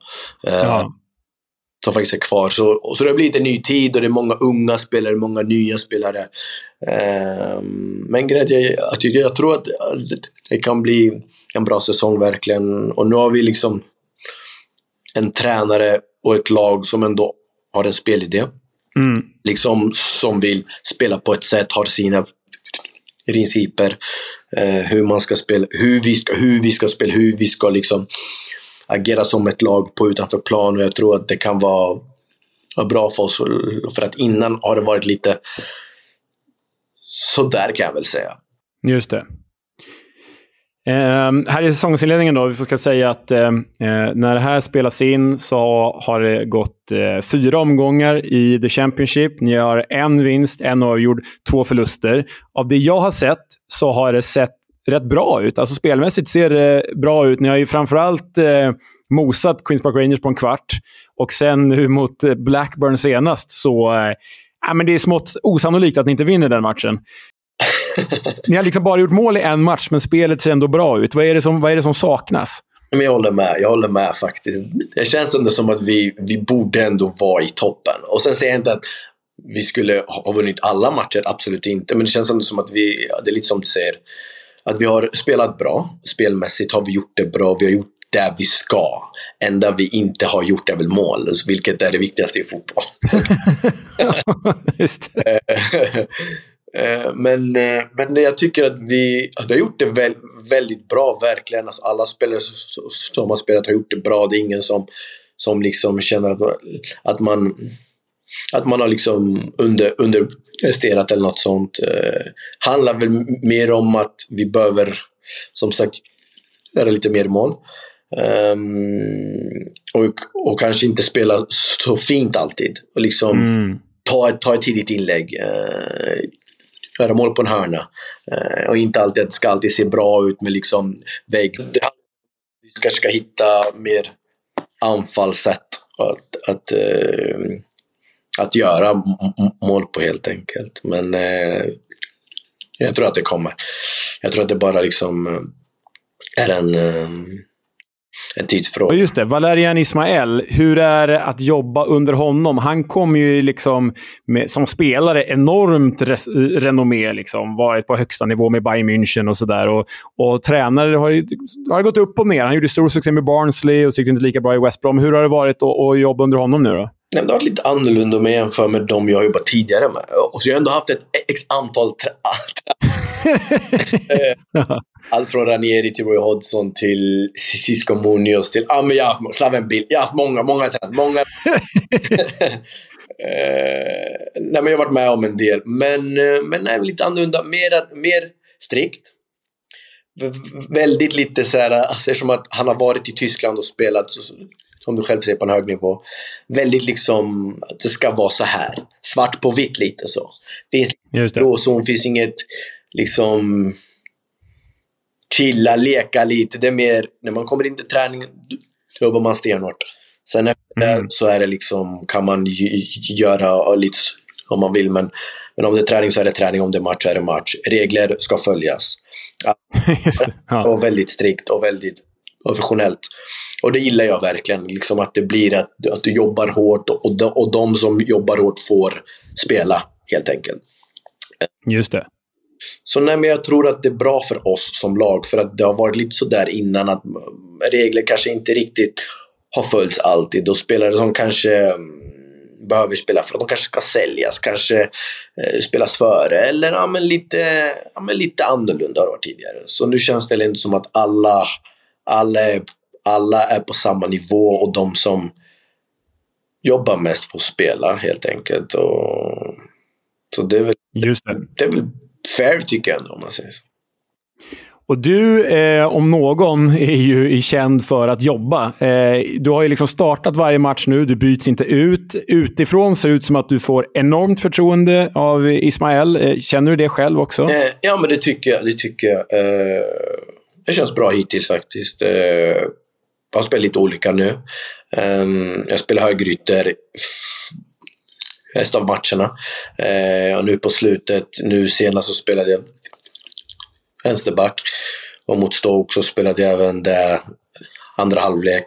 Uh, ja. Som faktiskt är kvar. Så, så det blivit en ny tid och det är många unga spelare, många nya spelare. Uh, men grejen jag, jag, jag tror att det kan bli en bra säsong verkligen. Och nu har vi liksom en tränare och ett lag som ändå har en spelidé. Mm. Liksom som vill spela på ett sätt, har sina principer. Eh, hur man ska spela, hur vi ska, hur vi ska spela, hur vi ska liksom agera som ett lag på utanför plan och jag tror att det kan vara, vara bra för oss. För att innan har det varit lite sådär kan jag väl säga. Just det. Eh, här i säsongsinledningen då, vi ska säga att eh, eh, när det här spelas in så har det gått eh, fyra omgångar i The Championship. Ni har en vinst, en avgjord, två förluster. Av det jag har sett så har det sett rätt bra ut. Alltså spelmässigt ser det bra ut. Ni har ju framförallt eh, mosat Queens Park Rangers på en kvart. Och sen nu mot eh, Blackburn senast så... Eh, ja, men det är smått osannolikt att ni inte vinner den matchen. Ni har liksom bara gjort mål i en match, men spelet ser ändå bra ut. Vad är det som, vad är det som saknas? Men jag håller med. Jag håller med faktiskt. Det känns ändå som att vi, vi borde ändå vara i toppen. Och sen säger jag inte att vi skulle ha vunnit alla matcher, absolut inte. Men det känns ändå som att vi, det är lite som du säger, att vi har spelat bra. Spelmässigt har vi gjort det bra. Vi har gjort det vi ska. Enda vi inte har gjort är väl mål, vilket är det viktigaste i fotboll. Eh, men, eh, men jag tycker att vi, att vi har gjort det väl, väldigt bra, verkligen. Alltså alla spelare som har spelat har gjort det bra. Det är ingen som, som liksom känner att, att, man, att man har liksom under, underpresterat eller något sånt. Eh, handlar väl mer om att vi behöver, som sagt, göra lite mer mål. Um, och, och kanske inte spela så fint alltid. Och liksom mm. ta, ett, ta ett tidigt inlägg. Uh, göra mål på en hörna. Eh, och inte alltid, att det ska alltid se bra ut med liksom vägg. Vi kanske ska hitta mer anfallssätt att, att, eh, att göra mål på helt enkelt. Men eh, jag tror att det kommer. Jag tror att det bara liksom eh, är en eh, en tidsfråga. Just det, Valerian Ismael. Hur är det att jobba under honom? Han kom ju liksom med, som spelare enormt res, renommé. Liksom. Varit på högsta nivå med Bayern München och sådär. Och, och tränare har, har gått upp och ner. Han gjorde stor succé med Barnsley och så gick det inte lika bra i West Brom. Hur har det varit att, att jobba under honom nu då? Nej, det har varit lite annorlunda om jag jämför med de jag jobbat tidigare med. Och så jag har ändå haft ett x antal Allt från Ranieri till Roy Hodgson till Cisco Munoz till... Ja, men jag har haft, Slaven Bill. Jag har haft många, många tränare. Många... eh, nej, men jag har varit med om en del. Men, eh, men nej, lite annorlunda. Mer, mer strikt. V väldigt lite så här, alltså, eftersom att han har varit i Tyskland och spelat så, som du själv säger, på en hög nivå. Väldigt liksom, att det ska vara så här. Svart på vitt lite så. Finns gråzon, finns inget liksom chilla, leka lite. Det är mer, när man kommer in till träningen, då jobbar man stenhårt. Sen efter mm. det så är det liksom, kan man göra lite om man vill, men, men om det är träning så är det träning, om det är match så är det match. Regler ska följas. Ja. Och väldigt strikt och väldigt professionellt. Och det gillar jag verkligen, liksom att det blir att, att du jobbar hårt och, och de som jobbar hårt får spela, helt enkelt. Just det. Så nej, men jag tror att det är bra för oss som lag, för att det har varit lite sådär innan att regler kanske inte riktigt har följts alltid. Och spelare som kanske mm, behöver spela för att de kanske ska säljas, kanske eh, spelas före eller ja, men lite, ja, men lite annorlunda har det varit tidigare. Så nu känns det inte som att alla, alla, är, alla är på samma nivå och de som jobbar mest får spela helt enkelt. Och, så det är väl, Just det. det är väl fair tycker jag ändå om man säger så. Och du, eh, om någon, är ju känd för att jobba. Eh, du har ju liksom startat varje match nu. Du byts inte ut. Utifrån ser det ut som att du får enormt förtroende av Ismael. Eh, känner du det själv också? Eh, ja, men det tycker jag. Det, tycker jag. Det känns bra hittills faktiskt. Eh, jag har spelat lite olika nu. Ehm, jag spelar högerytter resten av matcherna. Eh, och nu på slutet, nu senast så spelade jag vänsterback. Och mot Stoke så spelade jag även där andra halvlek.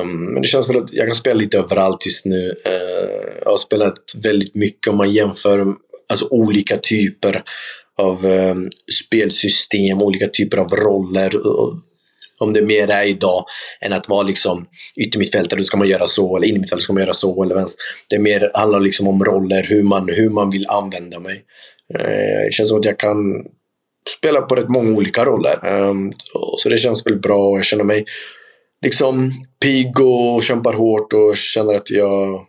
Um, men det känns väl att jag kan spela lite överallt just nu. Uh, jag har spelat väldigt mycket om man jämför alltså, olika typer av eh, spelsystem, olika typer av roller. Och, om det mer är idag än att vara liksom yttermittfältare, då ska man göra så, eller innermittfältare ska man göra så, eller vänster. Det mer handlar liksom om roller, hur man, hur man vill använda mig. Eh, det känns som att jag kan spela på rätt många olika roller. Eh, så det känns väl bra och jag känner mig liksom pigg och kämpar hårt och känner att jag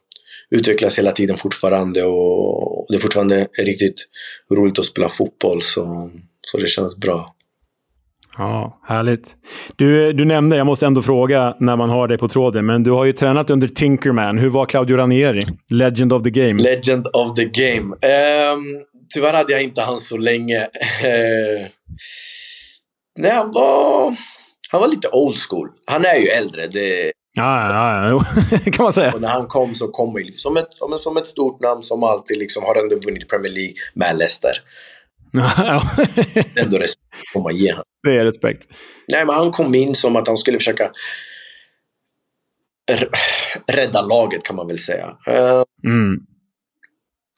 utvecklas hela tiden fortfarande och det är fortfarande riktigt roligt att spela fotboll så, så det känns bra. Ja, härligt. Du, du nämnde, jag måste ändå fråga när man har dig på tråden, men du har ju tränat under Tinkerman. Hur var Claudio Ranieri? Legend of the game. Legend of the game. Um, tyvärr hade jag inte han så länge. Eh, nej, han var, han var lite old school. Han är ju äldre. Det, ja, ja, ja. kan man säga. Och när han kom så kom han som ett, som ett stort namn som alltid liksom har ändå vunnit Premier League med Leicester. Ja. ändå respekt får man ge honom. Det är respekt. Nej, men han kom in som att han skulle försöka rädda laget kan man väl säga. Mm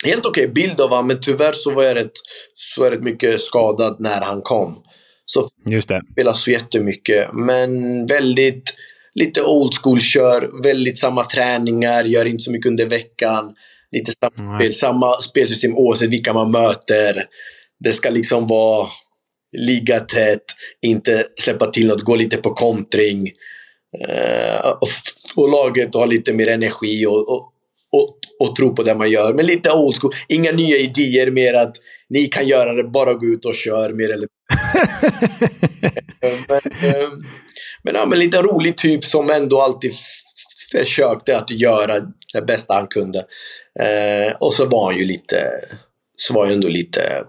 helt okej okay bild av honom, men tyvärr så var jag rätt, så jag rätt mycket skadad när han kom. Så Just det. spelade så jättemycket, men väldigt lite old school kör, väldigt samma träningar, gör inte så mycket under veckan. Lite samma, spel, samma spelsystem oavsett vilka man möter. Det ska liksom vara ligga tätt, inte släppa till något, gå lite på kontring. Uh, och få laget att ha lite mer energi och, och, och, och tro på det man gör. Men lite old school. Inga nya idéer, mer att ni kan göra det, bara gå ut och kör mer eller men, ehm, men, ja, men lite rolig typ som ändå alltid försökte att göra det bästa han kunde. Eh, och så var han ju lite, så var han ändå lite,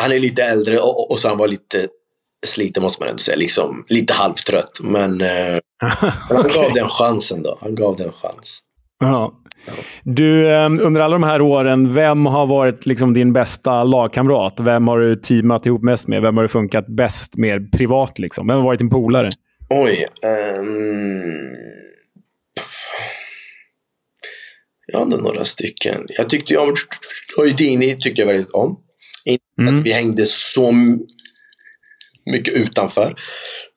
han är lite äldre och, och så han var lite sliten måste man ändå säga, liksom lite halvtrött. Men eh, han gav den chansen då. Han gav den chans. Ja. Du, ehm, under alla de här åren, vem har varit liksom din bästa lagkamrat? Vem har du teamat ihop mest med? Vem har du funkat bäst med privat? Liksom? Vem har varit din polare? Oj. Um... Jag hade några stycken. Jag tyckte om Hojdini tyckte jag väldigt om. Inte mm. att vi hängde så mycket utanför.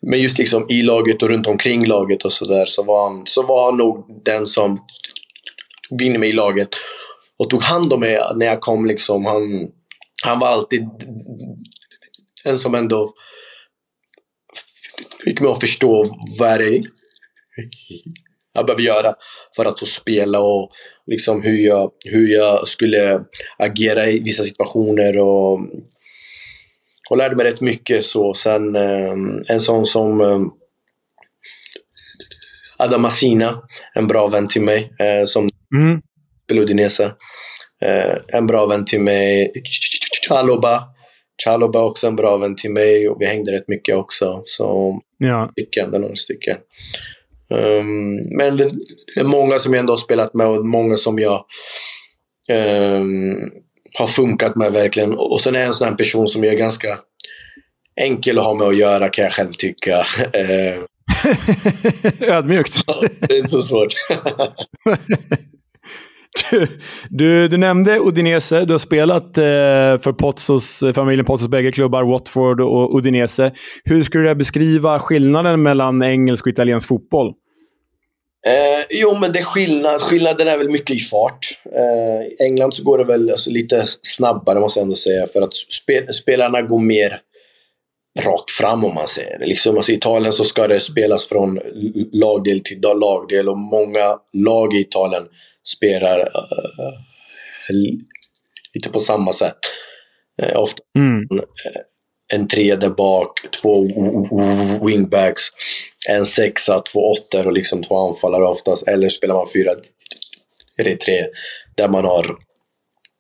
Men just liksom i laget och runt omkring laget och sådär så var han, så var han nog den som in mig i laget och tog hand om mig när jag kom. Liksom. Han, han var alltid en som ändå fick mig att förstå vad det är jag behöver göra för att få spela och liksom hur jag, hur jag skulle agera i vissa situationer. och och lärde mig rätt mycket. så Sen eh, en sån som eh, Adam Asina, en bra vän till mig, eh, som mm. Udinese. Eh, en bra vän till mig. Chaloba. Chaloba också en bra vän till mig och vi hängde rätt mycket också. Så ja. stycken, det är några stycken. Um, men det är många som jag ändå har spelat med och många som jag um, har funkat med verkligen. Och sen är jag en sån här person som är ganska enkel att ha med att göra kan jag själv tycka. Eh, Ödmjukt. det är inte så svårt. Du, du, du, nämnde Udinese. Du har spelat eh, för Potsos, familjen Potsos bägge klubbar, Watford och Udinese. Hur skulle du beskriva skillnaden mellan engelsk och italiensk fotboll? Eh, jo, men det är skillnad. Skillnaden är väl mycket i fart. Eh, I England så går det väl alltså, lite snabbare, måste jag ändå säga, för att spe spelarna går mer rakt fram om man säger det. Liksom, alltså, I Italien så ska det spelas från lagdel till lagdel och många lag i Italien spelar uh, lite på samma sätt. Uh, ofta mm. en tre där bak, två wingbacks, en sexa, två åttor och liksom två anfallare oftast. Eller spelar man fyra, är tre, där man har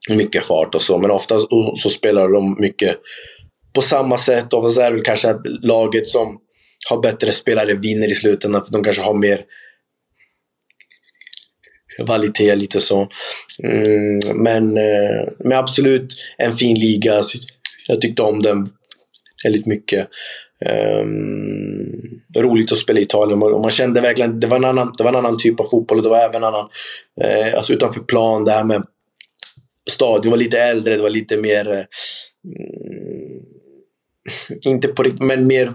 mycket fart och så. Men oftast så spelar de mycket på samma sätt. Och så är det kanske laget som har bättre spelare vinner i slutändan. För de kanske har mer kvalitet lite så. Mm, men, eh, men absolut en fin liga. Alltså, jag tyckte om den väldigt mycket. Um, roligt att spela i Italien och man kände verkligen det var en annan, det var en annan typ av fotboll och det var även annan, eh, alltså utanför plan, det här med stadion var lite äldre, det var lite mer eh, mm, inte på riktigt, men mer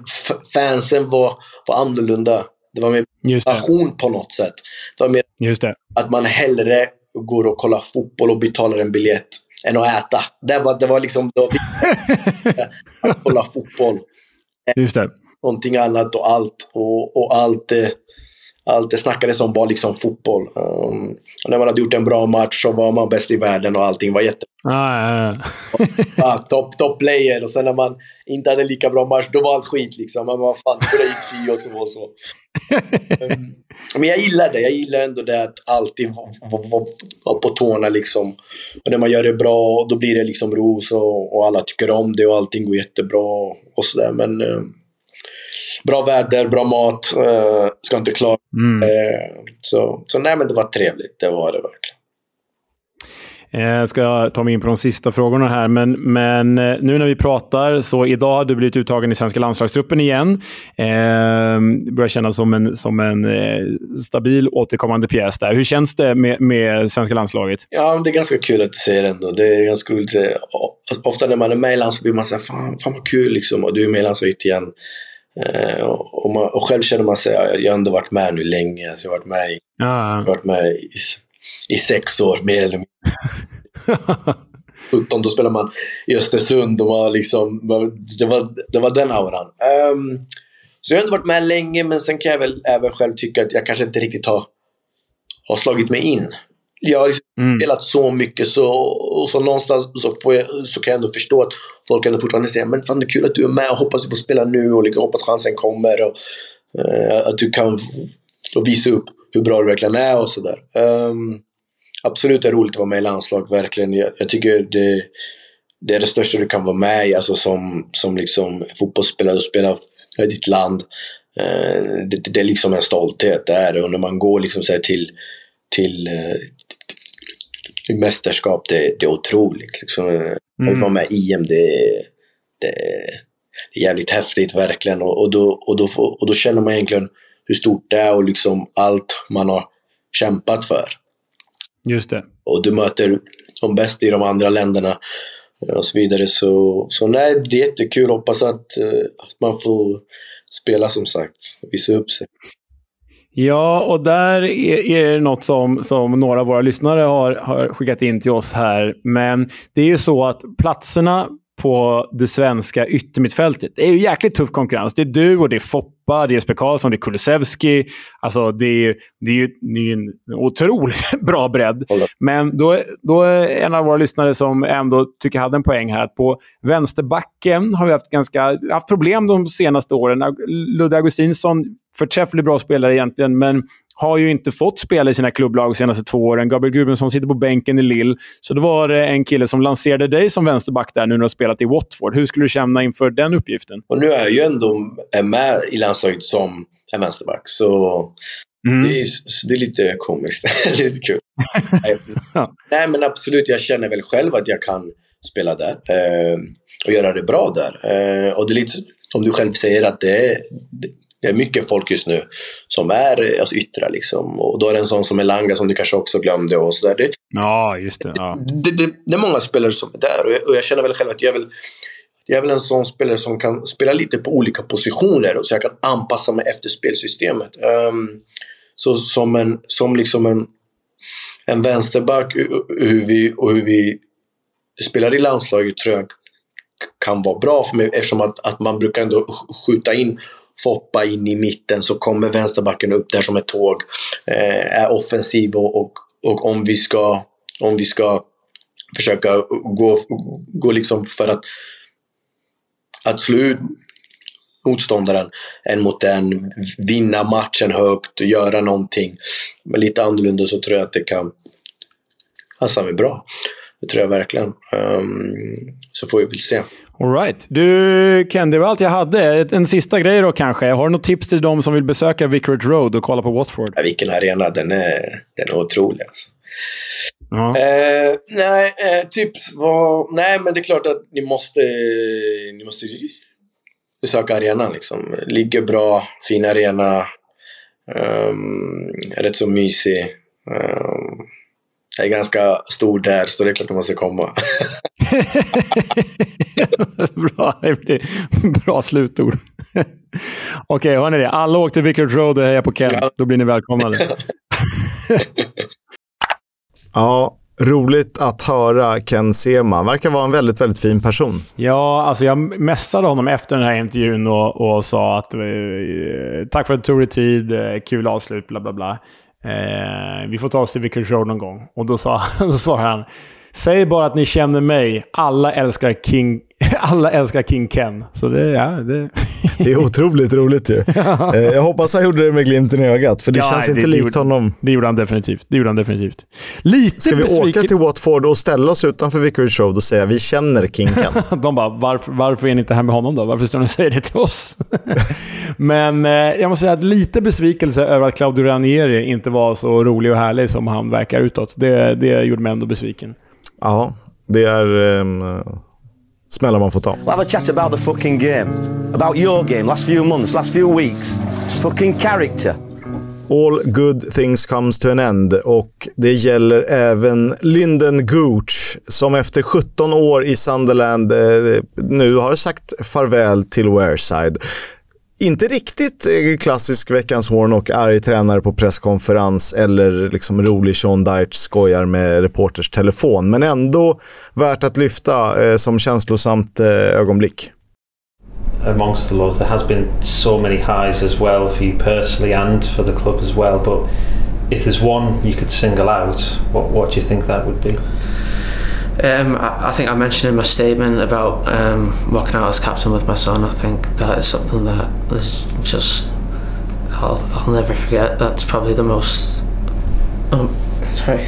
fansen var, var annorlunda. Det var mer passion på något sätt. Det var mer Just det. att man hellre går och kollar fotboll och betalar en biljett än att äta. Det var, det var liksom det var att kolla fotboll. Just det. Någonting annat och allt. Och, och allt, eh, allt det snackades om var liksom fotboll. Um, när man hade gjort en bra match så var man bäst i världen och allting var jätte... Ah, ja, ja. ja, top, top player. Och sen när man inte hade lika bra match, då var allt skit liksom. Men vad fan, det gick si och så och så. um, men jag gillar det. Jag gillar ändå det att alltid vara på tårna liksom. Och när man gör det bra, då blir det liksom ros och, och alla tycker om det och allting går jättebra och sådär. Men um, bra väder, bra mat, uh, ska inte klaga. Mm. Uh, så, så nej, men det var trevligt. Det var det verkligen. Jag eh, ska ta mig in på de sista frågorna här, men, men nu när vi pratar så idag har du blivit uttagen i svenska landslagstruppen igen. Eh, börjar kännas som en, som en eh, stabil återkommande pjäs där. Hur känns det med, med svenska landslaget? Ja, det är ganska kul att du säger det ändå. Det är ganska roligt att se. Ofta när man är med i landslaget blir man såhär, fan, fan vad kul liksom. Och du är med i landslaget igen. Eh, och, man, och, själv känner man sig, jag har ändå varit med nu länge. Så jag har varit med i, ah. varit med i, i sex år, mer eller mindre. 17, då spelar man i Östersund och man liksom, det, var, det var den auran. Um, så jag har inte varit med länge, men sen kan jag väl även själv tycka att jag kanske inte riktigt har, har slagit mig in. Jag har liksom mm. spelat så mycket så, och så någonstans så, jag, så kan jag ändå förstå att folk ändå fortfarande säger men fan det är kul att du är med och hoppas du får spela nu och liksom, hoppas chansen kommer och uh, att du kan och visa upp hur bra du verkligen är och sådär. Um, absolut är roligt att vara med i landslag, verkligen. Jag, jag tycker det, det, är det största du kan vara med i, alltså som, som liksom fotbollsspelare och spela i ditt land. Uh, det, det, är liksom en stolthet där och när man går liksom så till, till, uh, till mästerskap, det, det är otroligt. Liksom. Mm. Att vara med i EM, det, det, det är jävligt häftigt verkligen och, och, då, och, då, och då känner man egentligen hur stort det är och liksom allt man har kämpat för. Just det. Och du möter de bästa i de andra länderna eh, och så vidare. Så, så nej, det är jättekul. Hoppas att, eh, att man får spela som sagt, visa upp sig. Ja, och där är, det något som, som några av våra lyssnare har, har skickat in till oss här. Men det är ju så att platserna på det svenska yttermittfältet. Det är ju jäkligt tuff konkurrens. Det är du och det är Foppa, det är Jesper Karlsson, det är Kulusevski. Alltså, det är, det är ju det är en otroligt bra bredd. Men då, då är en av våra lyssnare som ändå tycker hade en poäng här, att på vänsterbacken har vi haft, ganska, haft problem de senaste åren. Ludde Augustinsson, förträffligt bra spelare egentligen, men har ju inte fått spela i sina klubblag de senaste två åren. Gabriel Gudmundsson sitter på bänken i Lille. Så det var en kille som lanserade dig som vänsterback där nu när du har spelat i Watford. Hur skulle du känna inför den uppgiften? Och nu är jag ju ändå med i landslaget som en vänsterback, så mm. det, är, det, är, lite komiskt. det är lite kul. ja. Nej, men absolut. Jag känner väl själv att jag kan spela där eh, och göra det bra där. Eh, och det är lite som du själv säger att det är, det är mycket folk just nu som är alltså, yttra liksom. Och då är det en sån som Elanga som du kanske också glömde och sådär. Det, ja, just det. Ja. Det, det, det, är många spelare som är där och jag, och jag känner väl själv att jag är väl jag är väl en sån spelare som kan spela lite på olika positioner och så jag kan anpassa mig efter spelsystemet. Um, så som en, som liksom en, en vänsterback hur vi, och hur vi spelar i landslaget tror jag kan vara bra för mig eftersom att, att man brukar ändå skjuta in Foppa in i mitten så kommer vänsterbacken upp där som ett tåg. Eh, är offensiv och, och, och, om vi ska, om vi ska försöka gå, gå liksom för att, att slå ut motståndaren en mot en, vinna matchen högt, göra någonting. Men lite annorlunda så tror jag att det kan alltså, passa mig bra. Det tror jag verkligen. Um, så får vi väl se. Alright. Du, Ken, det var allt jag hade. En sista grej då kanske. Har du något tips till de som vill besöka Vicarage Road och kolla på Watford? Ja, vilken arena. Den är, den är otrolig alltså. Uh -huh. eh, nej, eh, tips var... Nej, men det är klart att ni måste, ni måste besöka arenan liksom. Ligger bra, fin arena. Um, rätt så mysig. Um, jag är ganska stor där, så det är klart att man ska komma. bra, det blir bra slutord. Okej, okay, hörni det. Alla åkte Vickers Road och hejar på Ken. Ja. Då blir ni välkomnade. ja, roligt att höra Ken Sema. Verkar vara en väldigt, väldigt fin person. Ja, alltså jag messade honom efter den här intervjun och, och sa att eh, tack för att du tog dig tid, eh, kul avslut, bla bla bla. Eh, vi får ta oss till Vickers Road någon gång. Och då, sa, då svarade han Säg bara att ni känner mig. Alla älskar King, alla älskar King Ken. Så det, ja, det... det är otroligt roligt ju. Eh, jag hoppas han gjorde det med glimten i ögat, för det ja, känns inte det, likt det honom. Det gjorde han definitivt. Det gjorde han definitivt. Lite Ska vi besviken... åka till Watford och ställa oss utanför Vicarage Road och säga vi känner King Ken? De bara, varför, varför är ni inte här med honom då? Varför står ni och säger det till oss? Men eh, jag måste säga att lite besvikelse över att Claudio Ranieri inte var så rolig och härlig som han verkar utåt. Det, det gjorde mig ändå besviken. Ja, det är um, smällar man får ta. We'll have a chat about the fucking game. About your game, last few months, last few weeks. Fucking character. All good things comes to an end och det gäller även Linden Gooch som efter 17 år i Sunderland eh, nu har sagt farväl till Wearside inte riktigt eh, klassisk veckans Warnock, arg tränare på presskonferens eller liksom rolig Sean Dyche skojar med reporters telefon. Men ändå värt att lyfta eh, som känslosamt eh, ögonblick. Amongst the lows there has been so many highs as well for you personally and for the club as well. But if there's one you could single out, what, what do you think that would be? Um, I, I, think I mentioned in my statement about um, walking out as captain with my son. I think that is something that is just I'll, I'll never forget. That's probably the most. Um, sorry.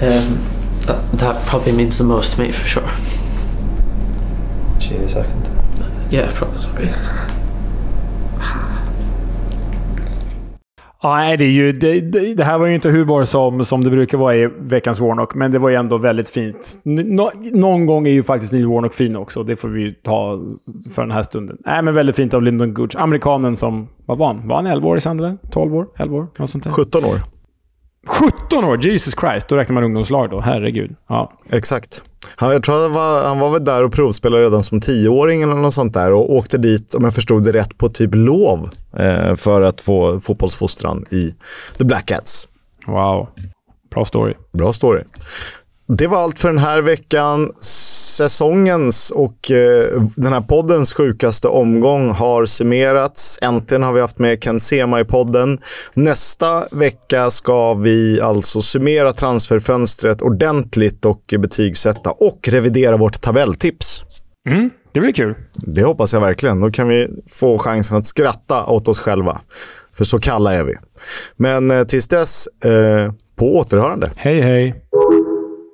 Um, that, that probably means the most to me for sure. Cheers, second. Yeah, probably. Sorry. Nej, det, är ju, det, det, det, här var ju inte hur som, som det brukar vara i veckans Warnock, men det var ju ändå väldigt fint. Nå, någon gång är ju faktiskt Neil Warnock fin också. Det får vi ju ta för den här stunden. Nej, men väldigt fint av Lyndon Gooch. Amerikanen som... Vad var han? Var han 11 år i Sunderland? 12 år? 11 år? Något sånt där. 17 år. 17 år! Jesus Christ. Då räknar man ungdomslag då. Herregud. Ja. Exakt. Han, jag tror han var, han var väl där och provspelade redan som tioåring eller något sånt där och åkte dit, om jag förstod det rätt, på typ lov eh, för att få fotbollsfostran i The Black Cats. Wow. Bra story. Bra story. Det var allt för den här veckan. Säsongens och eh, den här poddens sjukaste omgång har summerats. Äntligen har vi haft med Ken Sema i podden. Nästa vecka ska vi alltså summera transferfönstret ordentligt och betygsätta och revidera vårt tabelltips. Mm, det blir kul. Det hoppas jag verkligen. Då kan vi få chansen att skratta åt oss själva. För så kalla är vi. Men eh, tills dess, eh, på återhörande. Hej, hej.